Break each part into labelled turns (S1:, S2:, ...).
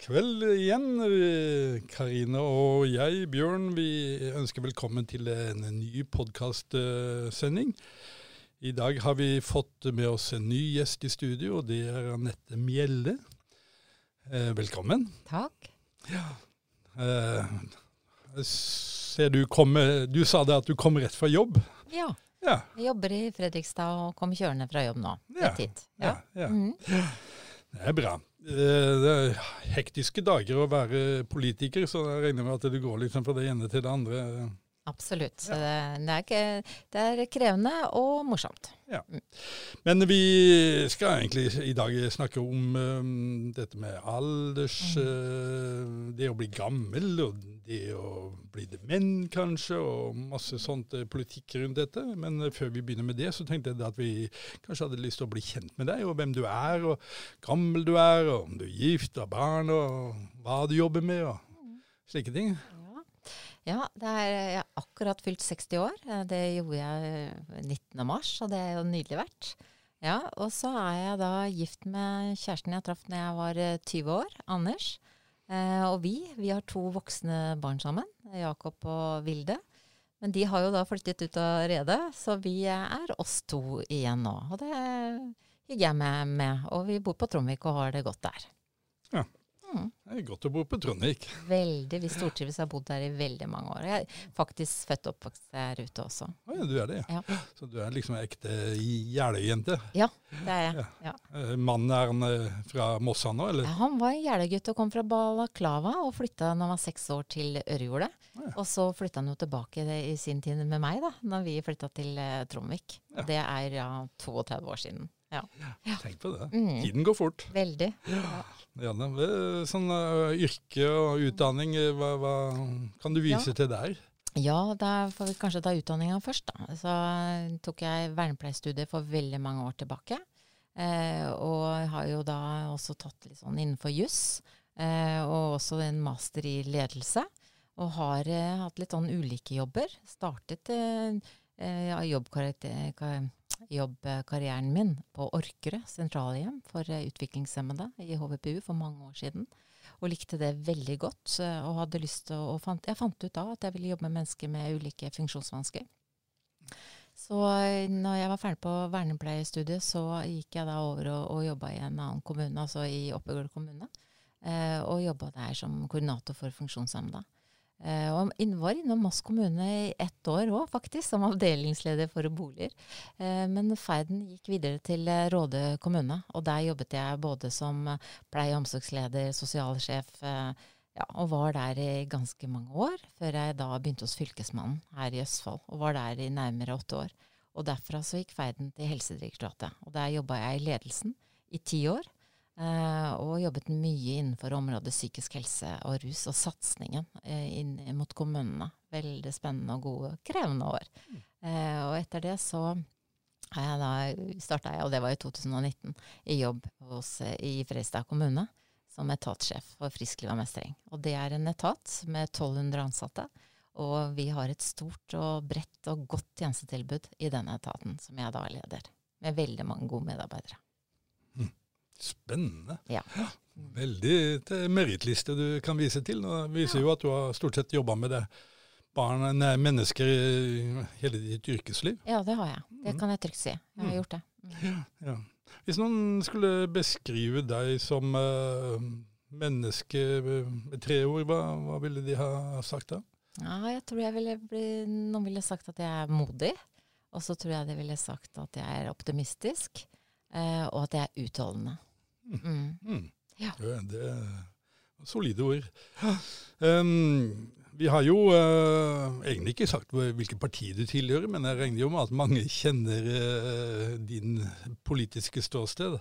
S1: kveld igjen. Karine og jeg, Bjørn, vi ønsker velkommen til en ny podkastsending. I dag har vi fått med oss en ny gjest i studio, og det er Anette Mjelle. Eh, velkommen.
S2: Takk.
S1: Ja. Eh, ser du komme Du sa det at du kom rett fra jobb?
S2: Ja.
S1: Ja.
S2: Jeg jobber i Fredrikstad og kommer kjørende fra jobb nå.
S1: Ja.
S2: Rett hit.
S1: ja, ja.
S2: Mhm.
S1: Det er bra. Det er hektiske dager å være politiker, så jeg regner med at det går liksom fra det ene til det andre.
S2: Absolutt. Ja. Det, er ikke, det er krevende og morsomt.
S1: Men vi skal egentlig i dag snakke om um, dette med alders eh, Det å bli gammel, og det å bli dement kanskje, og masse sånt eh, politikk rundt dette. Men eh, før vi begynner med det, så tenkte jeg at vi kanskje hadde lyst til å bli kjent med deg, og hvem du er, og gammel du er, og om du er gift, har barn, og hva du jobber med, og slike ting.
S2: Ja, er, jeg har akkurat fylt 60 år. Eh, Det gjorde jeg eh, 19. mars, og det er jo nydelig vært. Ja, og så er jeg da gift med kjæresten jeg traff da jeg var eh, 20 år, Anders. Eh, og vi, vi har to voksne barn sammen, Jakob og Vilde. Men de har jo da flyttet ut av redet, så vi er oss to igjen nå. Og det hygger jeg meg med. Og vi bor på Tromvik og har det godt der.
S1: Ja.
S2: Mm.
S1: Det er godt å bo på Trondvik.
S2: Veldig. Vi stortrives og har bodd der i veldig mange år. Jeg er faktisk født og oppvokst der ute også.
S1: Å ja, du er det, ja.
S2: Ja.
S1: Så du er liksom en ekte Jeløy-jente.
S2: Ja, det er jeg.
S1: Ja.
S2: Ja.
S1: Eh, Mannen er han eh, fra Mossa nå, eller?
S2: Ja, Han var en Jeløy-gutt og kom fra Balaklava og flytta da han var seks år til Ørjordet.
S1: Ja.
S2: Og så flytta han jo tilbake i sin tid med meg, da når vi flytta til Trondvik. Tromvik.
S1: Ja.
S2: Det er ja 32 år siden. Ja.
S1: Tenk på det.
S2: Mm.
S1: Tiden går fort.
S2: Veldig.
S1: Janne, eh, sånn uh, yrke og utdanning, eh, hva, hva kan du vise til der?
S2: Ja, da får vi kanskje ta utdanninga først, da. Så tok jeg vernepleierstudiet for veldig mange år tilbake. Eh, og har jo da også tatt litt sånn innenfor juss. Eh, og også en master i ledelse. Og har eh, hatt litt sånn ulike jobber. Startet eh, eh, ja, ka- jobbkarrieren min på Orkerød sentralhjem for eh, utviklingshemmede i HVPU for mange år siden og likte det veldig godt. eh, Og hadde lyst til å, fant, jeg fant ut da at jeg ville jobbe med mennesker med ulike funksjonsvansker. Så eh, når jeg var ferdig på vernepleiestudiet, så gikk jeg da over og, og jobba i en annen kommune, altså i Oppegård kommune. Eh, og jobba der som koordinator for funksjonshemmede. Eh, og var innom Moss kommune i ett år òg, faktisk, som avdelingsleder for boliger. Eh, men ferden gikk videre til eh, Råde kommune, og der jobbet jeg både som pleie- og omsorgsleder, sosialsjef, ja, og var der i ganske mange år, før jeg da begynte hos Fylkesmannen her i Østfold, og var der i nærmere åtte år. Og derfra så gikk ferden til Helsedirektoratet, og der jobba jeg i ledelsen i ti år. Eh, og jobbet mye innenfor området psykisk helse og rus, og satsingen eh, inn mot kommunene. Veldig spennende og gode, krevende år. Eh, og etter det så da starta jeg, og det var i 2019, i jobb hos, i Fredrikstad kommune som etatssjef for Friskliv og mestring. Og det er en etat med 1200 ansatte. Og vi har et stort og bredt og godt tjenestetilbud i denne etaten, som jeg da leder. Med veldig mange gode medarbeidere.
S1: Spennende.
S2: Ja.
S1: Veldig merittliste du kan vise til. Det viser jo at du har stort sett jobba med det barn, nei, mennesker i hele ditt yrkesliv.
S2: Ja, det har jeg. Det kan jeg trygt si. Jeg har gjort det. Mm.
S1: Ja. Hvis noen skulle beskrive deg som uh, menneske med tre ord, hva, hva ville de ha sagt da?
S2: Ja, jeg tror jeg ville bli, noen ville sagt at jeg er modig. Og så tror jeg de ville sagt at jeg er optimistisk. uh, og at jeg er utholdende. Mm.
S1: Mm.
S2: Ja.
S1: Det, er solide ord. Um, vi har jo uh, egentlig ikke sagt hvilket parti du tilhører, men jeg regner jo med at mange kjenner uh, din politiske ståsted.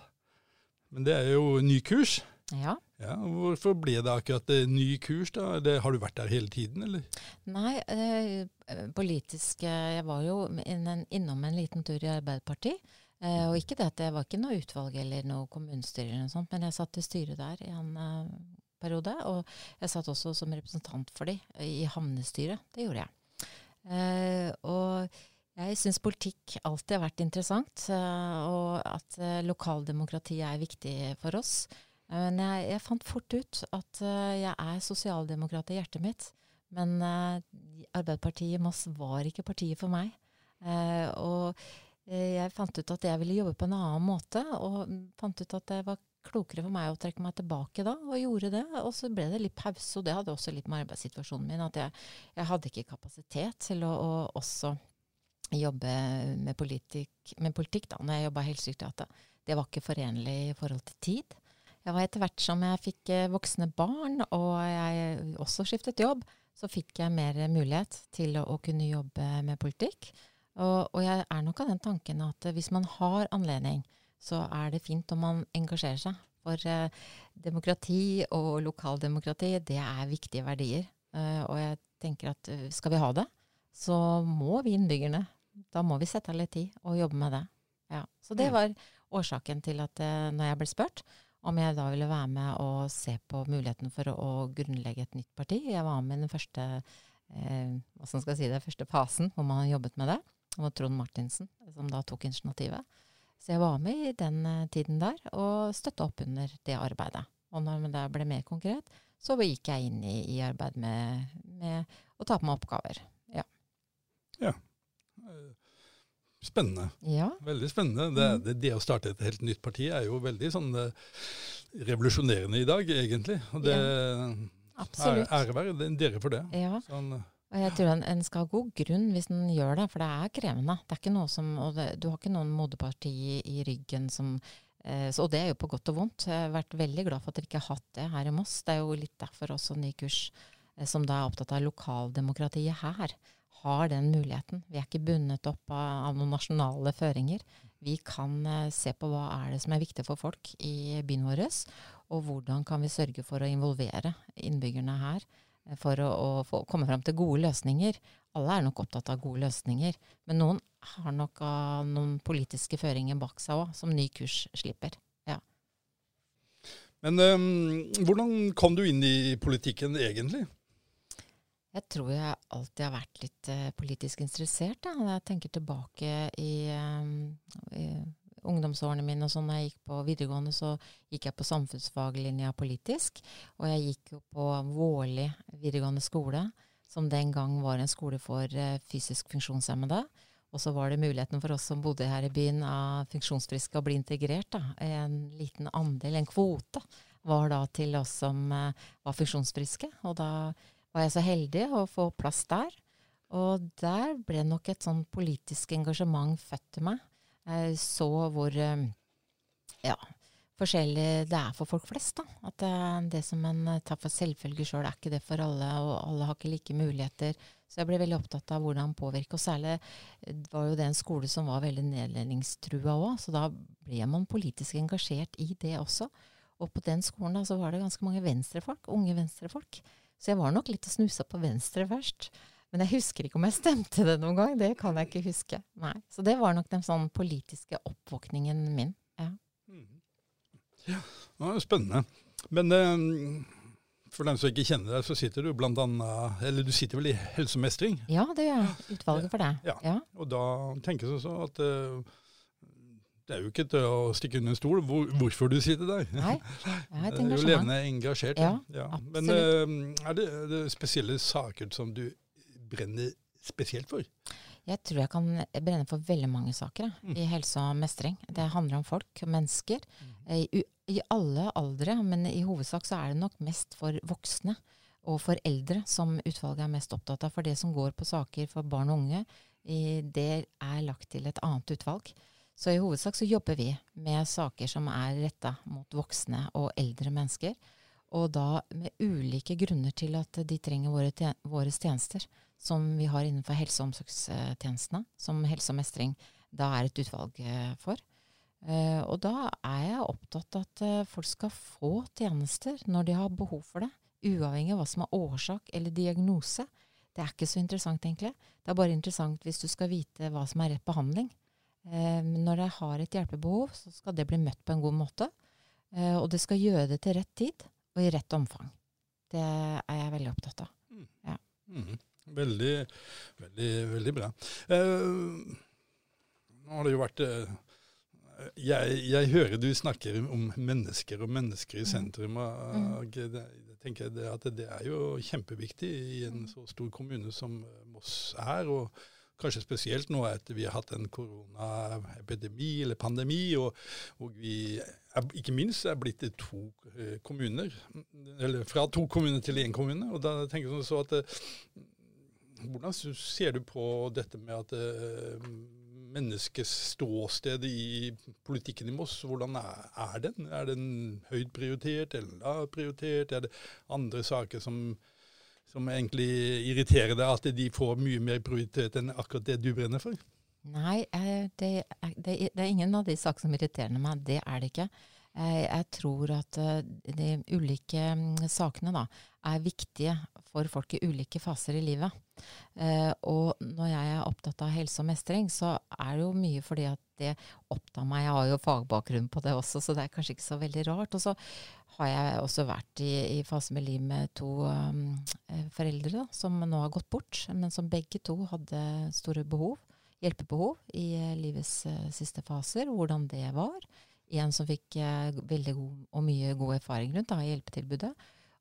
S1: Men det er jo ny kurs.
S2: Ja.
S1: Ja, Hvorfor ble det akkurat eh, ny kurs? da? Det, har du vært der hele tiden, eller?
S2: Nei, eh, politisk Jeg var jo innom en liten tur i Arbeiderpartiet. Eh, og ikke det at det var ikke noe utvalg eller noe kommunestyre, eller noe sånt, men jeg satt i styret der i en eh, periode. Og jeg satt også som representant for de i havnestyret. Det gjorde jeg. Eh, og jeg syns politikk alltid har vært interessant, eh, og at eh, lokaldemokratiet er viktig for oss. Men jeg, jeg fant fort ut at jeg er sosialdemokrat i hjertet mitt. Men Arbeiderpartiet Moss var ikke partiet for meg. Og jeg fant ut at jeg ville jobbe på en annen måte, og fant ut at det var klokere for meg å trekke meg tilbake da, og gjorde det. Og så ble det litt pause, og det hadde også litt med arbeidssituasjonen min. At jeg, jeg hadde ikke kapasitet til å, å også jobbe med politikk, med politikk da når jeg jobba i Helsedirektoratet. Det var ikke forenlig i forhold til tid. Jeg var etter hvert som jeg fikk eh, voksne barn, og jeg også skiftet jobb, så fikk jeg mer mulighet til å, å kunne jobbe med politikk. Og, og, jeg er nok av den tanken at hvis man har anledning, så er det fint om man engasjerer seg. For eh, demokrati og lokaldemokrati, det er viktige verdier. Eh, og jeg tenker at uh, skal vi ha det, så må vi innbyggerne Da må vi sette av litt tid og jobbe med det. Ja. Så det var årsaken til at eh, når jeg ble spurt om jeg da ville være med og se på muligheten for å, å grunnlegge et nytt parti. Jeg var med i den første, eh, skal jeg si, det, første fasen hvor man jobbet med det. Var Trond Martinsen som da tok initiativet. Så jeg var med i den uh, tiden der og støtta opp under det arbeidet. Og når det ble mer konkret, så gikk jeg inn i, i arbeid med, med, å ta på meg oppgaver. Ja.
S1: ja. Spennende.
S2: Ja.
S1: Veldig spennende. Det,
S2: mm.
S1: det, det, å starte et helt nytt parti er jo veldig sånn uh, revolusjonerende i dag, egentlig. Og det ja.
S2: Absolutt.
S1: er ære være dere for det.
S2: Ja. Sånn, og jeg tror en, en, skal ha god grunn hvis en gjør det, for det er krevende. Det er ikke noe som, og det, Du har ikke noen moderparti i, i ryggen som eh, så, Og det er jo på godt og vondt. Jeg har vært veldig glad for at vi ikke har hatt det her i Moss. Det er jo litt derfor også Ny kurs, eh, som da er opptatt av lokaldemokratiet her, har den muligheten. Vi er ikke bundet opp av, av noen nasjonale føringer. Vi kan eh, se på hva er det som er viktig for folk i byen vår, og hvordan kan vi sørge for å involvere innbyggerne her for å, å få, komme fram til gode løsninger. Alle er nok opptatt av gode løsninger, men noen har nok uh, noen politiske føringer bak seg òg, som ny kurs slipper. Ja.
S1: Men um, hvordan kom du inn i politikken egentlig?
S2: Jeg tror jeg alltid har vært litt uh, politisk interessert. Da. Jeg tenker tilbake i, um, i ungdomsårene mine og sånn, når jeg gikk på videregående, så gikk jeg på samfunnsfaglinja politisk. Og jeg gikk jo på Vårli videregående skole, som den gang var en skole for uh, fysisk funksjonshemmede. Og så var det muligheten for oss som bodde her i byen av funksjonsfriske å bli integrert. Da. En liten andel, en kvote, var da til oss som uh, var funksjonsfriske. Og da var jeg så heldig å få plass der. Og der ble nok et sånn politisk engasjement født til meg. Jeg så hvor eh, ja, forskjellig det er for folk flest. da. At det, det som en tar for selvfølge sjøl, er ikke det for alle, og alle har ikke like muligheter. Så jeg ble veldig opptatt av hvordan påvirke. Og særlig var jo det en skole som var veldig nedledningstrua òg, så da ble man politisk engasjert i det også. Og på den skolen da, så var det ganske mange venstrefolk, unge venstrefolk. Så jeg var nok litt og snusa på venstre først. Men jeg husker ikke om jeg stemte det noen gang. Det kan jeg ikke huske. Nei. Så det var nok den sånn politiske oppvåkningen min. Ja.
S1: ja det er spennende. Men um, for dem som ikke kjenner deg, så sitter du blant annet Eller du sitter vel i Helsemestring?
S2: Ja, det gjør jeg. Utvalget for det.
S1: Ja. ja. Og da tenker jeg sånn at uh, det er jo ikke til å stikke under en stol hvor, hvorfor du sitter der.
S2: Nei, jeg
S1: er jo levende engasjert.
S2: Ja, ja.
S1: Men uh, er, det, det spesielle saker som du brenner spesielt for?
S2: Jeg tror jeg kan brenne for veldig mange saker mm. i helse og mestring. Det handler om folk, mennesker. Mm. I, I, alle aldre, men i hovedsak så er det nok mest for voksne og for eldre som utvalget er mest opptatt av. For det som går på saker for barn og unge, i, det er lagt til et annet utvalg. Så i hovedsak så jobber vi med saker som er retta mot voksne og eldre mennesker. Og da med ulike grunner til at de trenger våre, våre tjenester som vi har innenfor helse- og omsorgstjenestene, som helse og mestring da er et utvalg eh, for. Uh, og da er jeg opptatt av at uh, folk skal få tjenester når de har behov for det. Uavhengig av hva som er årsak eller diagnose. Det er ikke så interessant, egentlig. Det er bare interessant hvis du skal vite hva som er rett behandling. Når jeg har et hjelpebehov, så skal det bli møtt på en god måte. og det skal gjøre det til rett tid og i rett omfang. Det er jeg veldig opptatt av. Mm.
S1: Mm. Veldig, veldig, veldig bra. Uh, nå har det jo vært uh, Jeg, jeg, hører du snakker om mennesker og mennesker i mm. sentrum. og mm. det, tenker jeg at det er jo kjempeviktig i en så stor kommune som Moss er. og Kanskje spesielt nå etter vi har hatt en koronaepidemi eller pandemi, og, og vi er, ikke minst er blitt til to eh, kommuner. Eller fra to kommuner til én kommune. og da tenker jeg sånn så at Hvordan ser du på dette med at eh, menneskets ståsted i politikken i Moss, hvordan er, den? Er den høyt prioritert eller lavt prioritert? Er det andre saker som som egentlig irriterer deg, at de får mye mer prioritet enn akkurat det du brenner for?
S2: Nei, eh, det er, det er ingen av de sakene som irriterer meg. Det er det ikke. Eh, jeg tror at de ulike mm, sakene da, er viktige for folk i ulike faser i livet. Og når jeg er opptatt av helse og mestring, så er det jo mye fordi at det opptar meg. Jeg har jo fagbakgrunn på det også, så det er kanskje ikke så veldig rart. Og så har jeg også vært i, i fase med liv med to um, foreldre da, som nå har gått bort, men som begge to hadde store behov, hjelpebehov i uh, livets uh, siste faser. Hvordan det var. En som fikk uh, veldig god og mye god erfaring rundt da, hjelpetilbudet,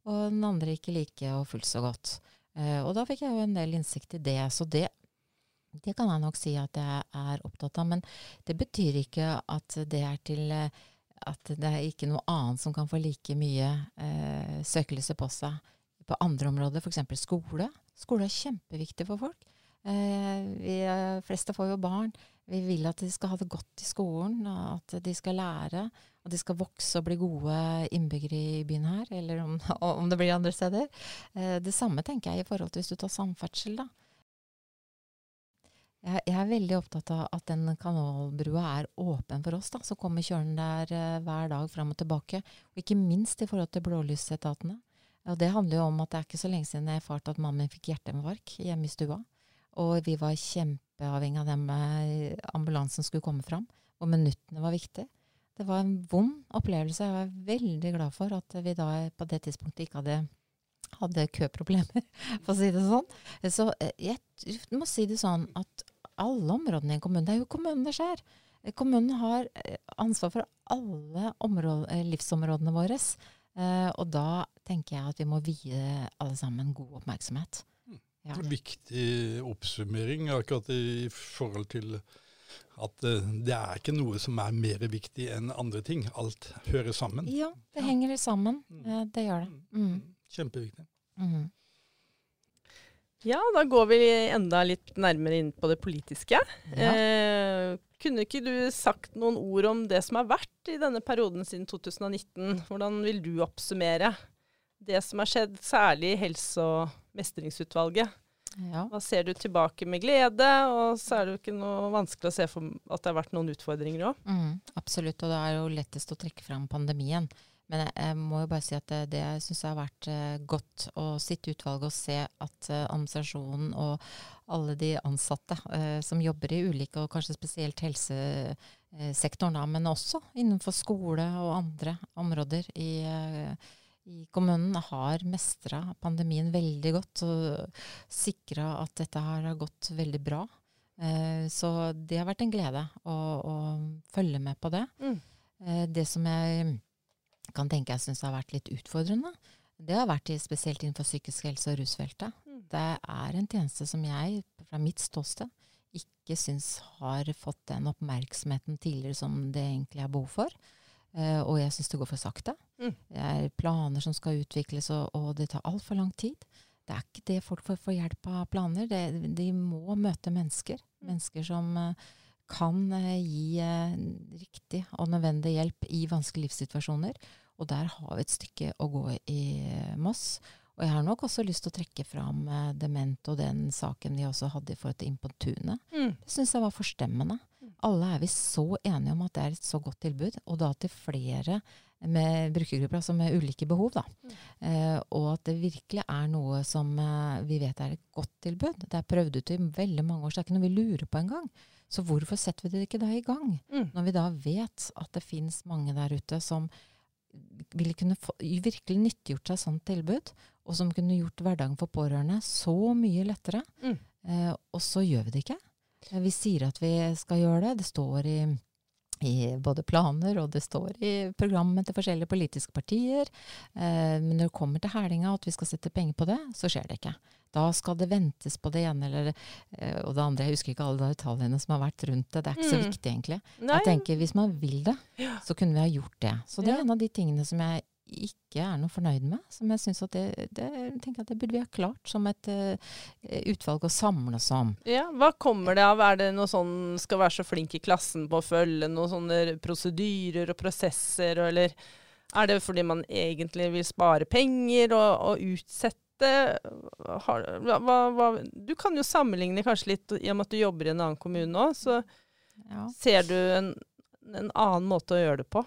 S2: og den andre ikke like og fullt så godt. og da fikk jeg jo en del innsikt i det. Så det det kan jeg nok si at jeg er opptatt av. Men det betyr ikke at det er til at det er ikke noe annet som kan få like mye eh, søkelyset på seg på andre områder, f.eks. skole. Skole er kjempeviktig for folk. Eh, vi eh, fleste får jo barn. Vi vil at de skal ha det godt i skolen, at de skal lære. At de skal vokse og bli gode innbyggere i byen her, eller om, om det blir andre steder. Eh, det samme tenker jeg i forhold til hvis du tar samferdsel. da. Jeg, er veldig opptatt av at den kanalbrua er åpen for oss, da, som kommer kjørende der uh, hver dag fram og tilbake. Og ikke minst i forhold til blålysetatene. Og det handler jo om at det er ikke så lenge siden jeg erfarte at mannen min fikk hjerteinfarkt hjemme i stua. Og vi var kjempeavhengig av den ambulansen skulle komme fram. Og minuttene var viktig. Det var en vond opplevelse. Jeg var veldig glad for at vi da på det tidspunktet ikke hadde hadde køproblemer, for å si det sånn. Så eh, jeg må si det sånn at alle områdene i en kommune Det er jo kommunen det skjer. Kommunen har eh, ansvar for alle områder, eh, livsområdene våre. og da tenker jeg at vi må vie alle sammen god oppmerksomhet.
S1: Ja. Viktig oppsummering akkurat i forhold til at det er ikke noe som er mer viktig enn andre ting. Alt hører sammen.
S2: Ja, det henger sammen. Mm. Det gjør det. Mm. mm.
S1: Kjempeviktig. Mm.
S3: Ja, da går vi enda litt nærmere inn på det politiske. Ja. Eh, kunne ikke du sagt noen ord om det som har vært i denne perioden siden 2019? Hvordan vil du oppsummere det som har skjedd, særlig i Helse- og mestringsutvalget? Ja. Hva ser du tilbake med glede, og så er det jo ikke noe vanskelig å se for at det har vært noen utfordringer òg.
S2: Mm, absolutt, og det er jo lettest å trekke fram pandemien. Men jeg, jeg, må jo bare si at det, det syns jeg har vært eh, godt å sitte i utvalget og se at eh, administrasjonen og alle de ansatte eh, som jobber i ulike, og kanskje spesielt helsesektoren, da, men også innenfor skole og andre områder i, i kommunen, har mestra pandemien veldig godt og sikra at dette her har gått veldig bra. så det har vært en glede å, å følge med på det. Mm. det som jeg kan tenke jeg syns har vært litt utfordrende, det har vært i, spesielt innenfor psykisk helse og rusfeltet. Mm. Det er en tjeneste som jeg, fra mitt ståsted, ikke syns har fått den oppmerksomheten tidligere som det egentlig er behov for. Uh, og jeg syns det går for sakte. Mm. Det er planer som skal utvikles, og, og det tar altfor lang tid. Det er ikke det folk får, får hjelp av planer. Det, de må møte mennesker. Mm. Mennesker som uh, kan eh, gi eh, riktig og nødvendig hjelp i vanskelige livssituasjoner. Og der har vi et stykke å gå i eh, Moss. Og jeg har nok også lyst til å trekke fram dement og den saken vi også hadde i forhold til Impontunet. Mm. Det syns jeg var forstemmende. Mm. Alle er vi så enige om at det er et så godt tilbud, og da til flere med brukergrupper, altså med ulike behov. Da. Mm. Eh, og at det virkelig er noe som eh, vi vet er et godt tilbud. Det er prøvd ut i veldig mange år, så det er ikke noe vi lurer på engang. Så hvorfor setter vi det ikke da i gang? Mm. Når vi da vet at det fins mange der ute som ville kunne få, virkelig nyttiggjort seg sånt tilbud, og som kunne gjort hverdagen for pårørende så mye lettere. Mm. Eh, og så gjør vi det ikke. Eh, vi sier at vi skal gjøre det. Det står i i både planer, og det står i programmet til forskjellige politiske partier. Eh, men når det kommer til hælinga, at vi skal sette penger på det, så skjer det ikke. Da skal det ventes på det ene eller eh, og det andre. Jeg husker ikke alle detaljene som har vært rundt det. Det er ikke så
S3: Mm.
S2: viktig, egentlig.
S3: Nei.
S2: Jeg tenker Hvis man vil det, så kunne vi ha gjort det. Så det
S3: Ja.
S2: er en av de tingene som jeg ikke er noe fornøyd med. Som jeg synes at det, det, tenker at det burde vi ha klart som et uh, utvalg å samle oss om.
S3: Ja, Hva kommer det av? Er det noe sånn skal være så flink i klassen på å følge noen sånne prosedyrer og prosesser, eller er det fordi man egentlig vil spare penger og, og utsette? Har, hva, hva, du kan jo sammenligne kanskje litt, i og med at du jobber i en annen kommune òg, så
S2: Ja.
S3: ser du en, en annen måte å gjøre det på.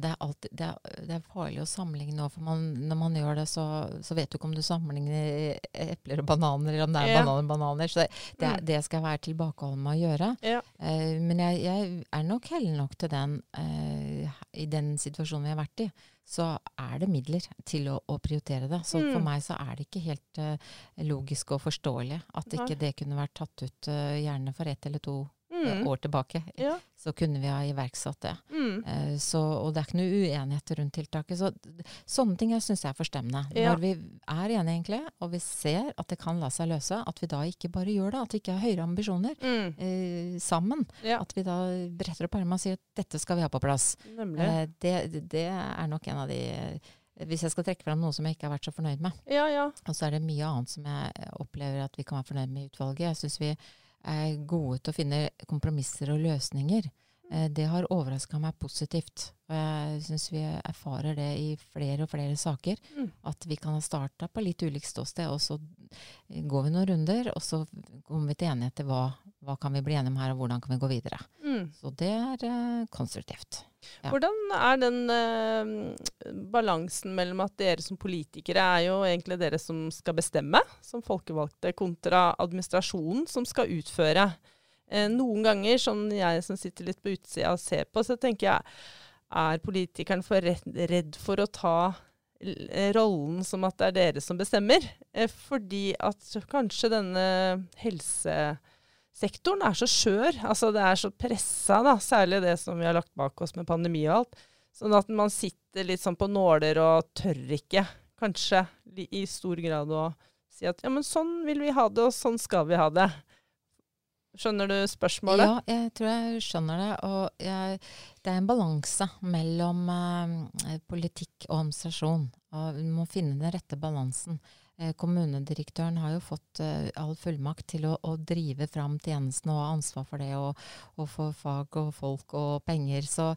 S2: Det, er alltid, det, er, det er farlig å sammenligne nå, for man, når man gjør det, så, så vet du ikke om du sammenligner epler og bananer, eller om det er
S3: Ja.
S2: bananer og bananer. Så det, det,
S3: Mm.
S2: det skal jeg være tilbakeholden med å gjøre.
S3: Ja.
S2: Uh, men jeg, jeg er nok heller nok til den uh, I den situasjonen vi har vært i, så er det midler til å, å prioritere det. Så for
S3: Mm.
S2: meg så er det ikke helt uh, logisk og forståelig at ikke det kunne vært tatt ut eh, gjerne for ett eller to eh,
S3: Mm.
S2: år tilbake.
S3: Ja.
S2: Så kunne vi ha iverksatt det.
S3: Mm.
S2: Uh, Så, og det er ikke noe uenighet rundt tiltaket. Så sånne ting syns jeg er forstemmende.
S3: Ja.
S2: Når vi er enige, egentlig, og vi ser at det kan la seg løse, at vi da ikke bare gjør det. At vi ikke har høyere ambisjoner
S3: Mm.
S2: uh, sammen.
S3: Ja,
S2: At vi da bretter opp armene og sier at dette skal vi ha på plass. Eh, det, det er nok en av de eh, Hvis jeg skal trekke fram noe som jeg ikke har vært så fornøyd med.
S3: Ja, ja.
S2: Og så er det mye annet som jeg opplever at vi kan være fornøyd med i utvalget. Jeg syns vi er gode til å finne kompromisser og løsninger. Eh, Det har overraska meg positivt. Og jeg syns vi erfarer det i flere og flere saker.
S3: Mm.
S2: At vi kan ha starta på litt ulikt ståsted, og så går vi noen runder, og så kommer vi til enighet til hva, hva kan vi bli enige om her, og hvordan kan vi gå videre.
S3: Mm.
S2: Så det er uh, konstruktivt. Ja.
S3: Hvordan er den uh, balansen mellom at dere som politikere er jo egentlig dere som skal bestemme, som folkevalgte, kontra administrasjonen som skal utføre? Eh, noen ganger, som jeg som sitter litt på utsida og ser på, så tenker jeg er politikeren for redd for å ta eh, rollen som at det er dere som bestemmer? Eh, fordi at kanskje denne helsesektoren er så skjør. Altså det er så pressa, da. Særlig det som vi har lagt bak oss med pandemi og alt. Sånn at man sitter litt sånn på nåler og tør ikke, kanskje, i stor grad å si at ja, men sånn vil vi ha det, og sånn skal vi ha det. Skjønner du spørsmålet?
S2: Ja, jeg tror jeg skjønner det. Og jeg, det er en balanse mellom eh, politikk og administrasjon. Og vi må finne den rette balansen. Eh, kommunedirektøren har jo fått eh, all fullmakt til å, å drive fram tjenestene og ha ansvar for det, og, og for fag og folk og penger. Så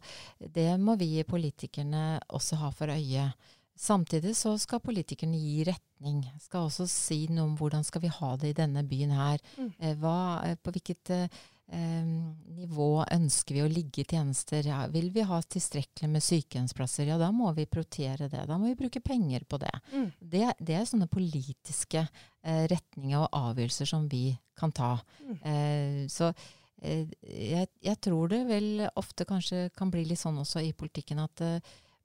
S2: det må vi politikerne også ha for øye. Samtidig så skal politikerne gi retning. Skal også si noe om hvordan skal vi ha det i denne byen her.
S3: Mm.
S2: Eh, hva, eh, på hvilket eh, nivå ønsker vi å ligge i tjenester? Ja, vil vi ha tilstrekkelig med sykehjemsplasser? Ja, da må vi prioritere det. Da må vi bruke penger på det.
S3: Mm.
S2: Det, det er sånne politiske eh, retninger og avgjørelser som vi kan ta.
S3: Mm.
S2: Eh, så eh, jeg, jeg tror det vel ofte kanskje kan bli litt sånn også i politikken at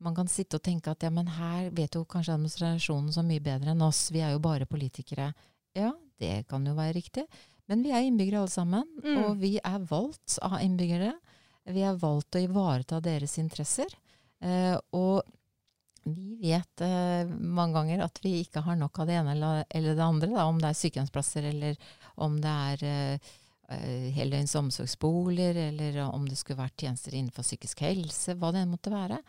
S2: man kan sitte og tenke at ja, men her vet jo kanskje administrasjonen så mye bedre enn oss, vi er jo bare politikere. Ja, det kan jo være riktig. Men vi er innbyggere alle sammen,
S3: Mm.
S2: og vi er valgt av innbyggere. Vi er valgt å ivareta deres interesser. Eh, og vi vet eh, mange ganger at vi ikke har nok av det ene eller, det andre. Da, om det er sykehjemsplasser, eller om det er eh, eh, heldøgns omsorgsboliger, eller om det skulle vært tjenester innenfor psykisk helse, hva det enn måtte være.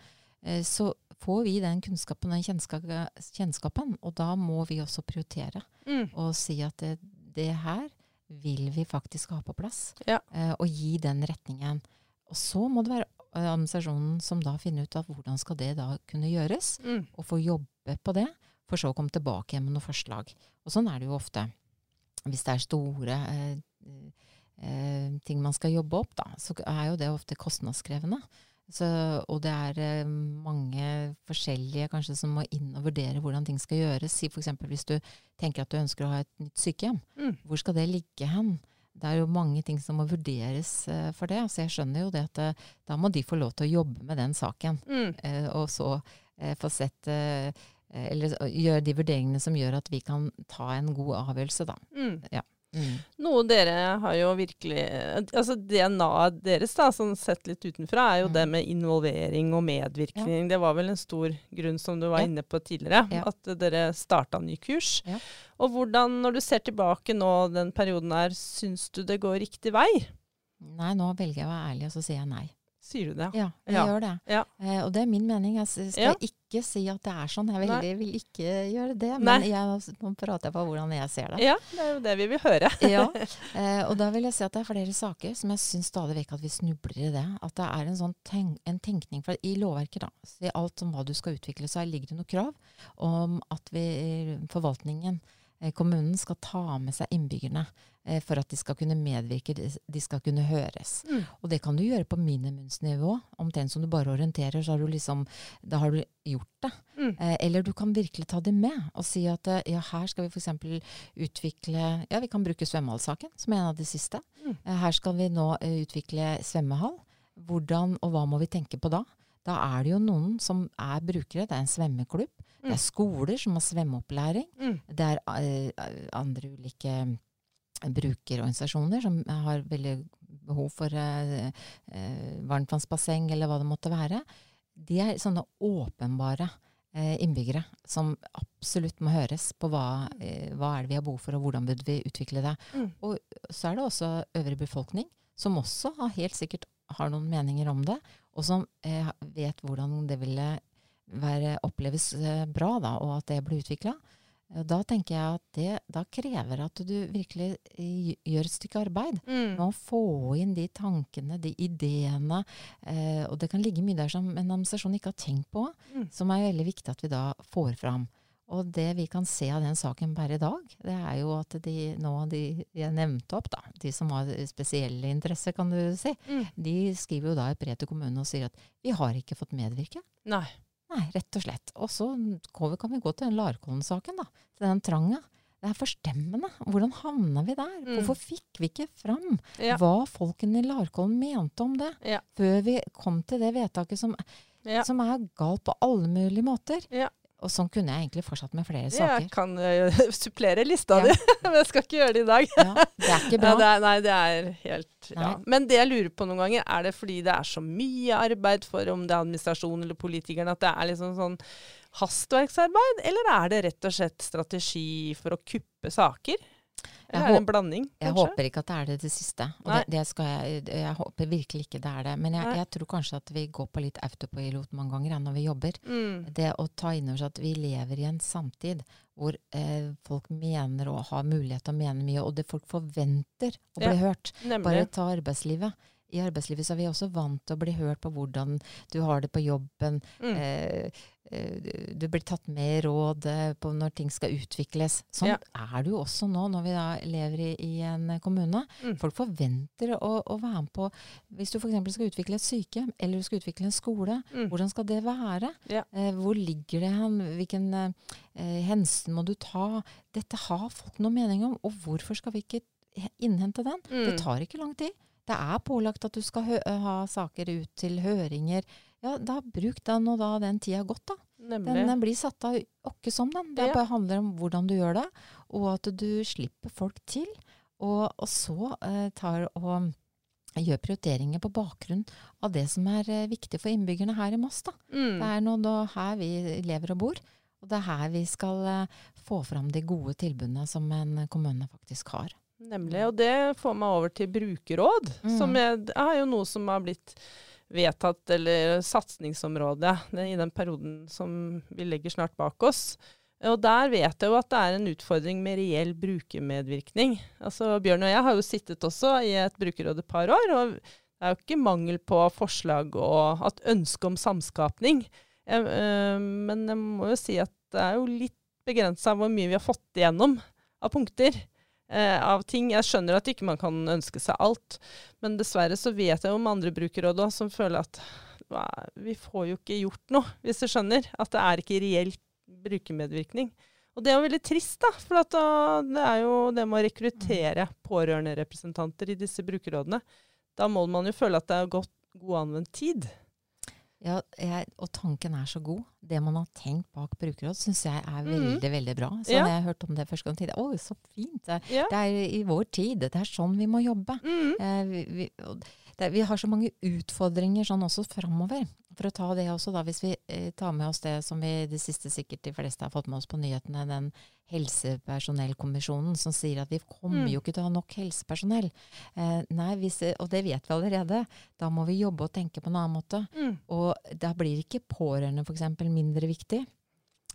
S2: Eh, så får vi den kunnskapen og den kjennskapen, og da må vi også prioritere
S3: Mm.
S2: og si at det, det her vil vi faktisk ha på plass,
S3: Ja.
S2: eh, og gi den retningen. Og så må det være eh, administrasjonen som da finner ut av hvordan skal det da kunne gjøres,
S3: Mm.
S2: og få jobbe på det, for så å komme tilbake med noen forslag. Og sånn er det jo ofte. Hvis det er store eh, eh, ting man skal jobbe opp, da, så er jo det ofte kostnadskrevende. Så, og det er eh, mange forskjellige kanskje som må inn og vurdere hvordan ting skal gjøres. Si f.eks. hvis du tenker at du ønsker å ha et nytt sykehjem.
S3: Mm.
S2: Hvor skal det ligge hen? Det er jo mange ting som må vurderes eh, for det. Så jeg skjønner jo det at eh, da må de få lov til å jobbe med den saken.
S3: Mm.
S2: Eh, og så eh, få sett eh, Eller gjøre de vurderingene som gjør at vi kan ta en god avgjørelse, da.
S3: Mm.
S2: Ja. Mm.
S3: Noe dere har jo virkelig Altså DNA-et deres, da, sånn sett litt utenfra, er jo
S2: Mm.
S3: det med involvering og medvirkning. Det var vel en stor grunn, som du var
S2: Ja.
S3: inne på tidligere,
S2: Ja.
S3: at dere starta ny kurs.
S2: Ja.
S3: Og hvordan, når du ser tilbake nå den perioden her, syns du det går riktig vei?
S2: Nei, nå velger jeg å være ærlig, og så sier jeg nei.
S3: Sier du det?
S2: Ja, jeg
S3: Ja.
S2: gjør det.
S3: Ja.
S2: Eh, og det er min mening. Jeg skal
S3: Ja.
S2: ikke si at det er sånn. Jeg veldig, vil ikke gjøre det. Men jeg, nå prater jeg på hvordan jeg ser det.
S3: Ja, det er jo det vi vil høre.
S2: ja. Eh, og da vil jeg si at det er flere saker som jeg syns stadig vekk at vi snubler i det. At det er en sånn tenk, en tenkning for I lovverket, da, i alt om hva du skal utvikle, så ligger det noen krav om at vi, forvaltningen, eh, kommunen, skal ta med seg innbyggerne eh, for at de skal kunne medvirke, de, skal kunne høres.
S3: Mm.
S2: Og det kan du gjøre på minimumsnivå. Omtrent som du bare orienterer, så har du liksom Da har du gjort det.
S3: Mm.
S2: Eh, eller du kan virkelig ta det med og si at eh, ja, her skal vi f.eks. utvikle Ja, vi kan bruke svømmehallsaken som en av de siste.
S3: Mm.
S2: Eh, her skal vi nå eh, utvikle svømmehall. Hvordan og hva må vi tenke på da? Da er det jo noen som er brukere. Det er en svømmeklubb. Det
S3: Mm.
S2: er skoler som har svømmeopplæring.
S3: Mm.
S2: Det er uh, andre ulike brukerorganisasjoner som har veldig behov for uh, uh, varmtvannsbasseng eller hva det måtte være. De er sånne åpenbare eh, innbyggere som absolutt må høres på hva, eh, hva er det vi har behov for, og hvordan burde vi utvikle det.
S3: Mm.
S2: Og så er det også øvrig befolkning, som også har helt sikkert har noen meninger om det, og som eh, vet hvordan det ville være, oppleves eh, bra, da, og at det blir utvikla. Da tenker jeg at det da krever at du virkelig eh, gjør et stykke arbeid
S3: Mm.
S2: med å få inn de tankene, de ideene. Eh, og det kan ligge mye der som en administrasjon ikke har tenkt på,
S3: Mm.
S2: som er veldig viktig at vi da får fram. Og det vi kan se av den saken per i dag, det er jo at de nå de jeg nevnte opp, da, de som har spesielle interesser, kan du si,
S3: Mm.
S2: de skriver jo da et brev til kommunen og sier at vi har ikke fått medvirke.
S3: Nei.
S2: Nei, rett og slett. Og så kan vi gå til den Larkollen-saken, da. Til den tranga. Det er forstemmende. Hvordan havna vi der?
S3: Mm.
S2: Hvorfor fikk vi ikke fram
S3: Ja.
S2: hva folkene i Larkollen mente om det?
S3: Ja.
S2: Før vi kom til det vedtaket som,
S3: Ja.
S2: som er galt på alle mulige måter. Og sånn kunne jeg egentlig fortsatt med flere saker.
S3: Jeg kan uh, supplere lista
S2: Ja.
S3: di, men jeg skal ikke gjøre det i dag.
S2: Ja, det er ikke bra.
S3: Ja, det er, nei, det er helt ja. Men det jeg lurer på noen ganger, er det fordi det er så mye arbeid for om det er administrasjonen eller politikerne, at det er liksom sånn hastverksarbeid, eller er det rett og slett strategi for å kuppe saker?
S2: Jeg
S3: er en blanding,
S2: Jeg håper ikke at det er det, det siste. Og det, det skal jeg, jeg håper virkelig ikke det er det. Men jeg, jeg tror kanskje at vi går på litt autopilot mange ganger når vi jobber.
S3: Mm.
S2: Det å ta inn over seg at vi lever i en samtid hvor eh, folk mener og har mulighet til å mene mye, og det folk forventer å bli
S3: Ja.
S2: hørt.
S3: Nemlig.
S2: Bare ta arbeidslivet. I arbeidslivet så er vi også vant til å bli hørt på hvordan du har det på jobben.
S3: Mm.
S2: Eh, eh, du blir tatt med i råd eh, på når ting skal utvikles. Sånn
S3: Ja.
S2: er det jo også nå når vi da lever i, i en kommune.
S3: Mm.
S2: Folk forventer å, å være med på Hvis du f.eks. skal utvikle et sykehjem eller du skal utvikle en skole,
S3: Mm.
S2: hvordan skal det være?
S3: Ja.
S2: Eh, hvor ligger det hen? Hvilken eh, hensyn må du ta? Dette har folk noe mening om, og hvorfor skal vi ikke innhente den? Det
S3: Mm.
S2: tar ikke lang tid. Det er pålagt at du skal ha saker ut til høringer. Ja, da bruk den og da den tida godt, da. Den, den blir satt av åkke som den. Det
S3: Ja.
S2: bare handler om hvordan du gjør det, og at du slipper folk til. Og, og så eh, tar og gjør prioriteringer på bakgrunn av det som er eh, viktig for innbyggerne her i Moss. da.
S3: Mm.
S2: Det er nå da her vi lever og bor, og det er her vi skal eh, få fram de gode tilbudene som en kommune faktisk har.
S3: Nemlig. Og det får meg over til brukerråd,
S2: Mm.
S3: som er, er jo noe som har blitt vedtatt, eller satsingsområde, i den perioden som vi legger snart bak oss. Og der vet jeg jo at det er en utfordring med reell brukermedvirkning. Altså Bjørn og jeg har jo sittet også i et brukerråd et par år, og det er jo ikke mangel på forslag og at ønske om samskapning. Jeg, øh, men jeg må jo si at det er jo litt begrensa hvor mye vi har fått igjennom av punkter av ting. Jeg skjønner at ikke man kan ønske seg alt, men dessverre så vet jeg om andre brukerråd som føler at vi får jo ikke gjort noe, hvis du skjønner. At det er ikke reell brukermedvirkning. Og det er jo veldig trist, da. For da, det er jo det med å rekruttere pårørenderepresentanter i disse brukerrådene. Da må man jo føle at det er godt, god anvendt tid.
S2: Ja, jeg, og tanken er så god. Det man har tenkt bak brukerråd, syns jeg er veldig
S3: mm.
S2: veldig bra. Så
S3: Ja.
S2: når jeg hørte om det første gang, tenkte jeg å, så fint. Det,
S3: Ja.
S2: det er i vår tid. Det er sånn vi må jobbe.
S3: Mm.
S2: Eh, vi, vi, det, vi har så mange utfordringer sånn også framover. For å ta det også, da, hvis vi eh, tar med oss det som vi det siste sikkert de fleste har fått med oss på nyhetene, den helsepersonellkommisjonen som sier at vi kommer
S3: Mm.
S2: jo ikke til å ha nok helsepersonell. Eh, nei, hvis, og det vet vi allerede. Da må vi jobbe og tenke på en annen måte.
S3: Mm.
S2: Og da blir ikke pårørende f.eks. mindre viktig.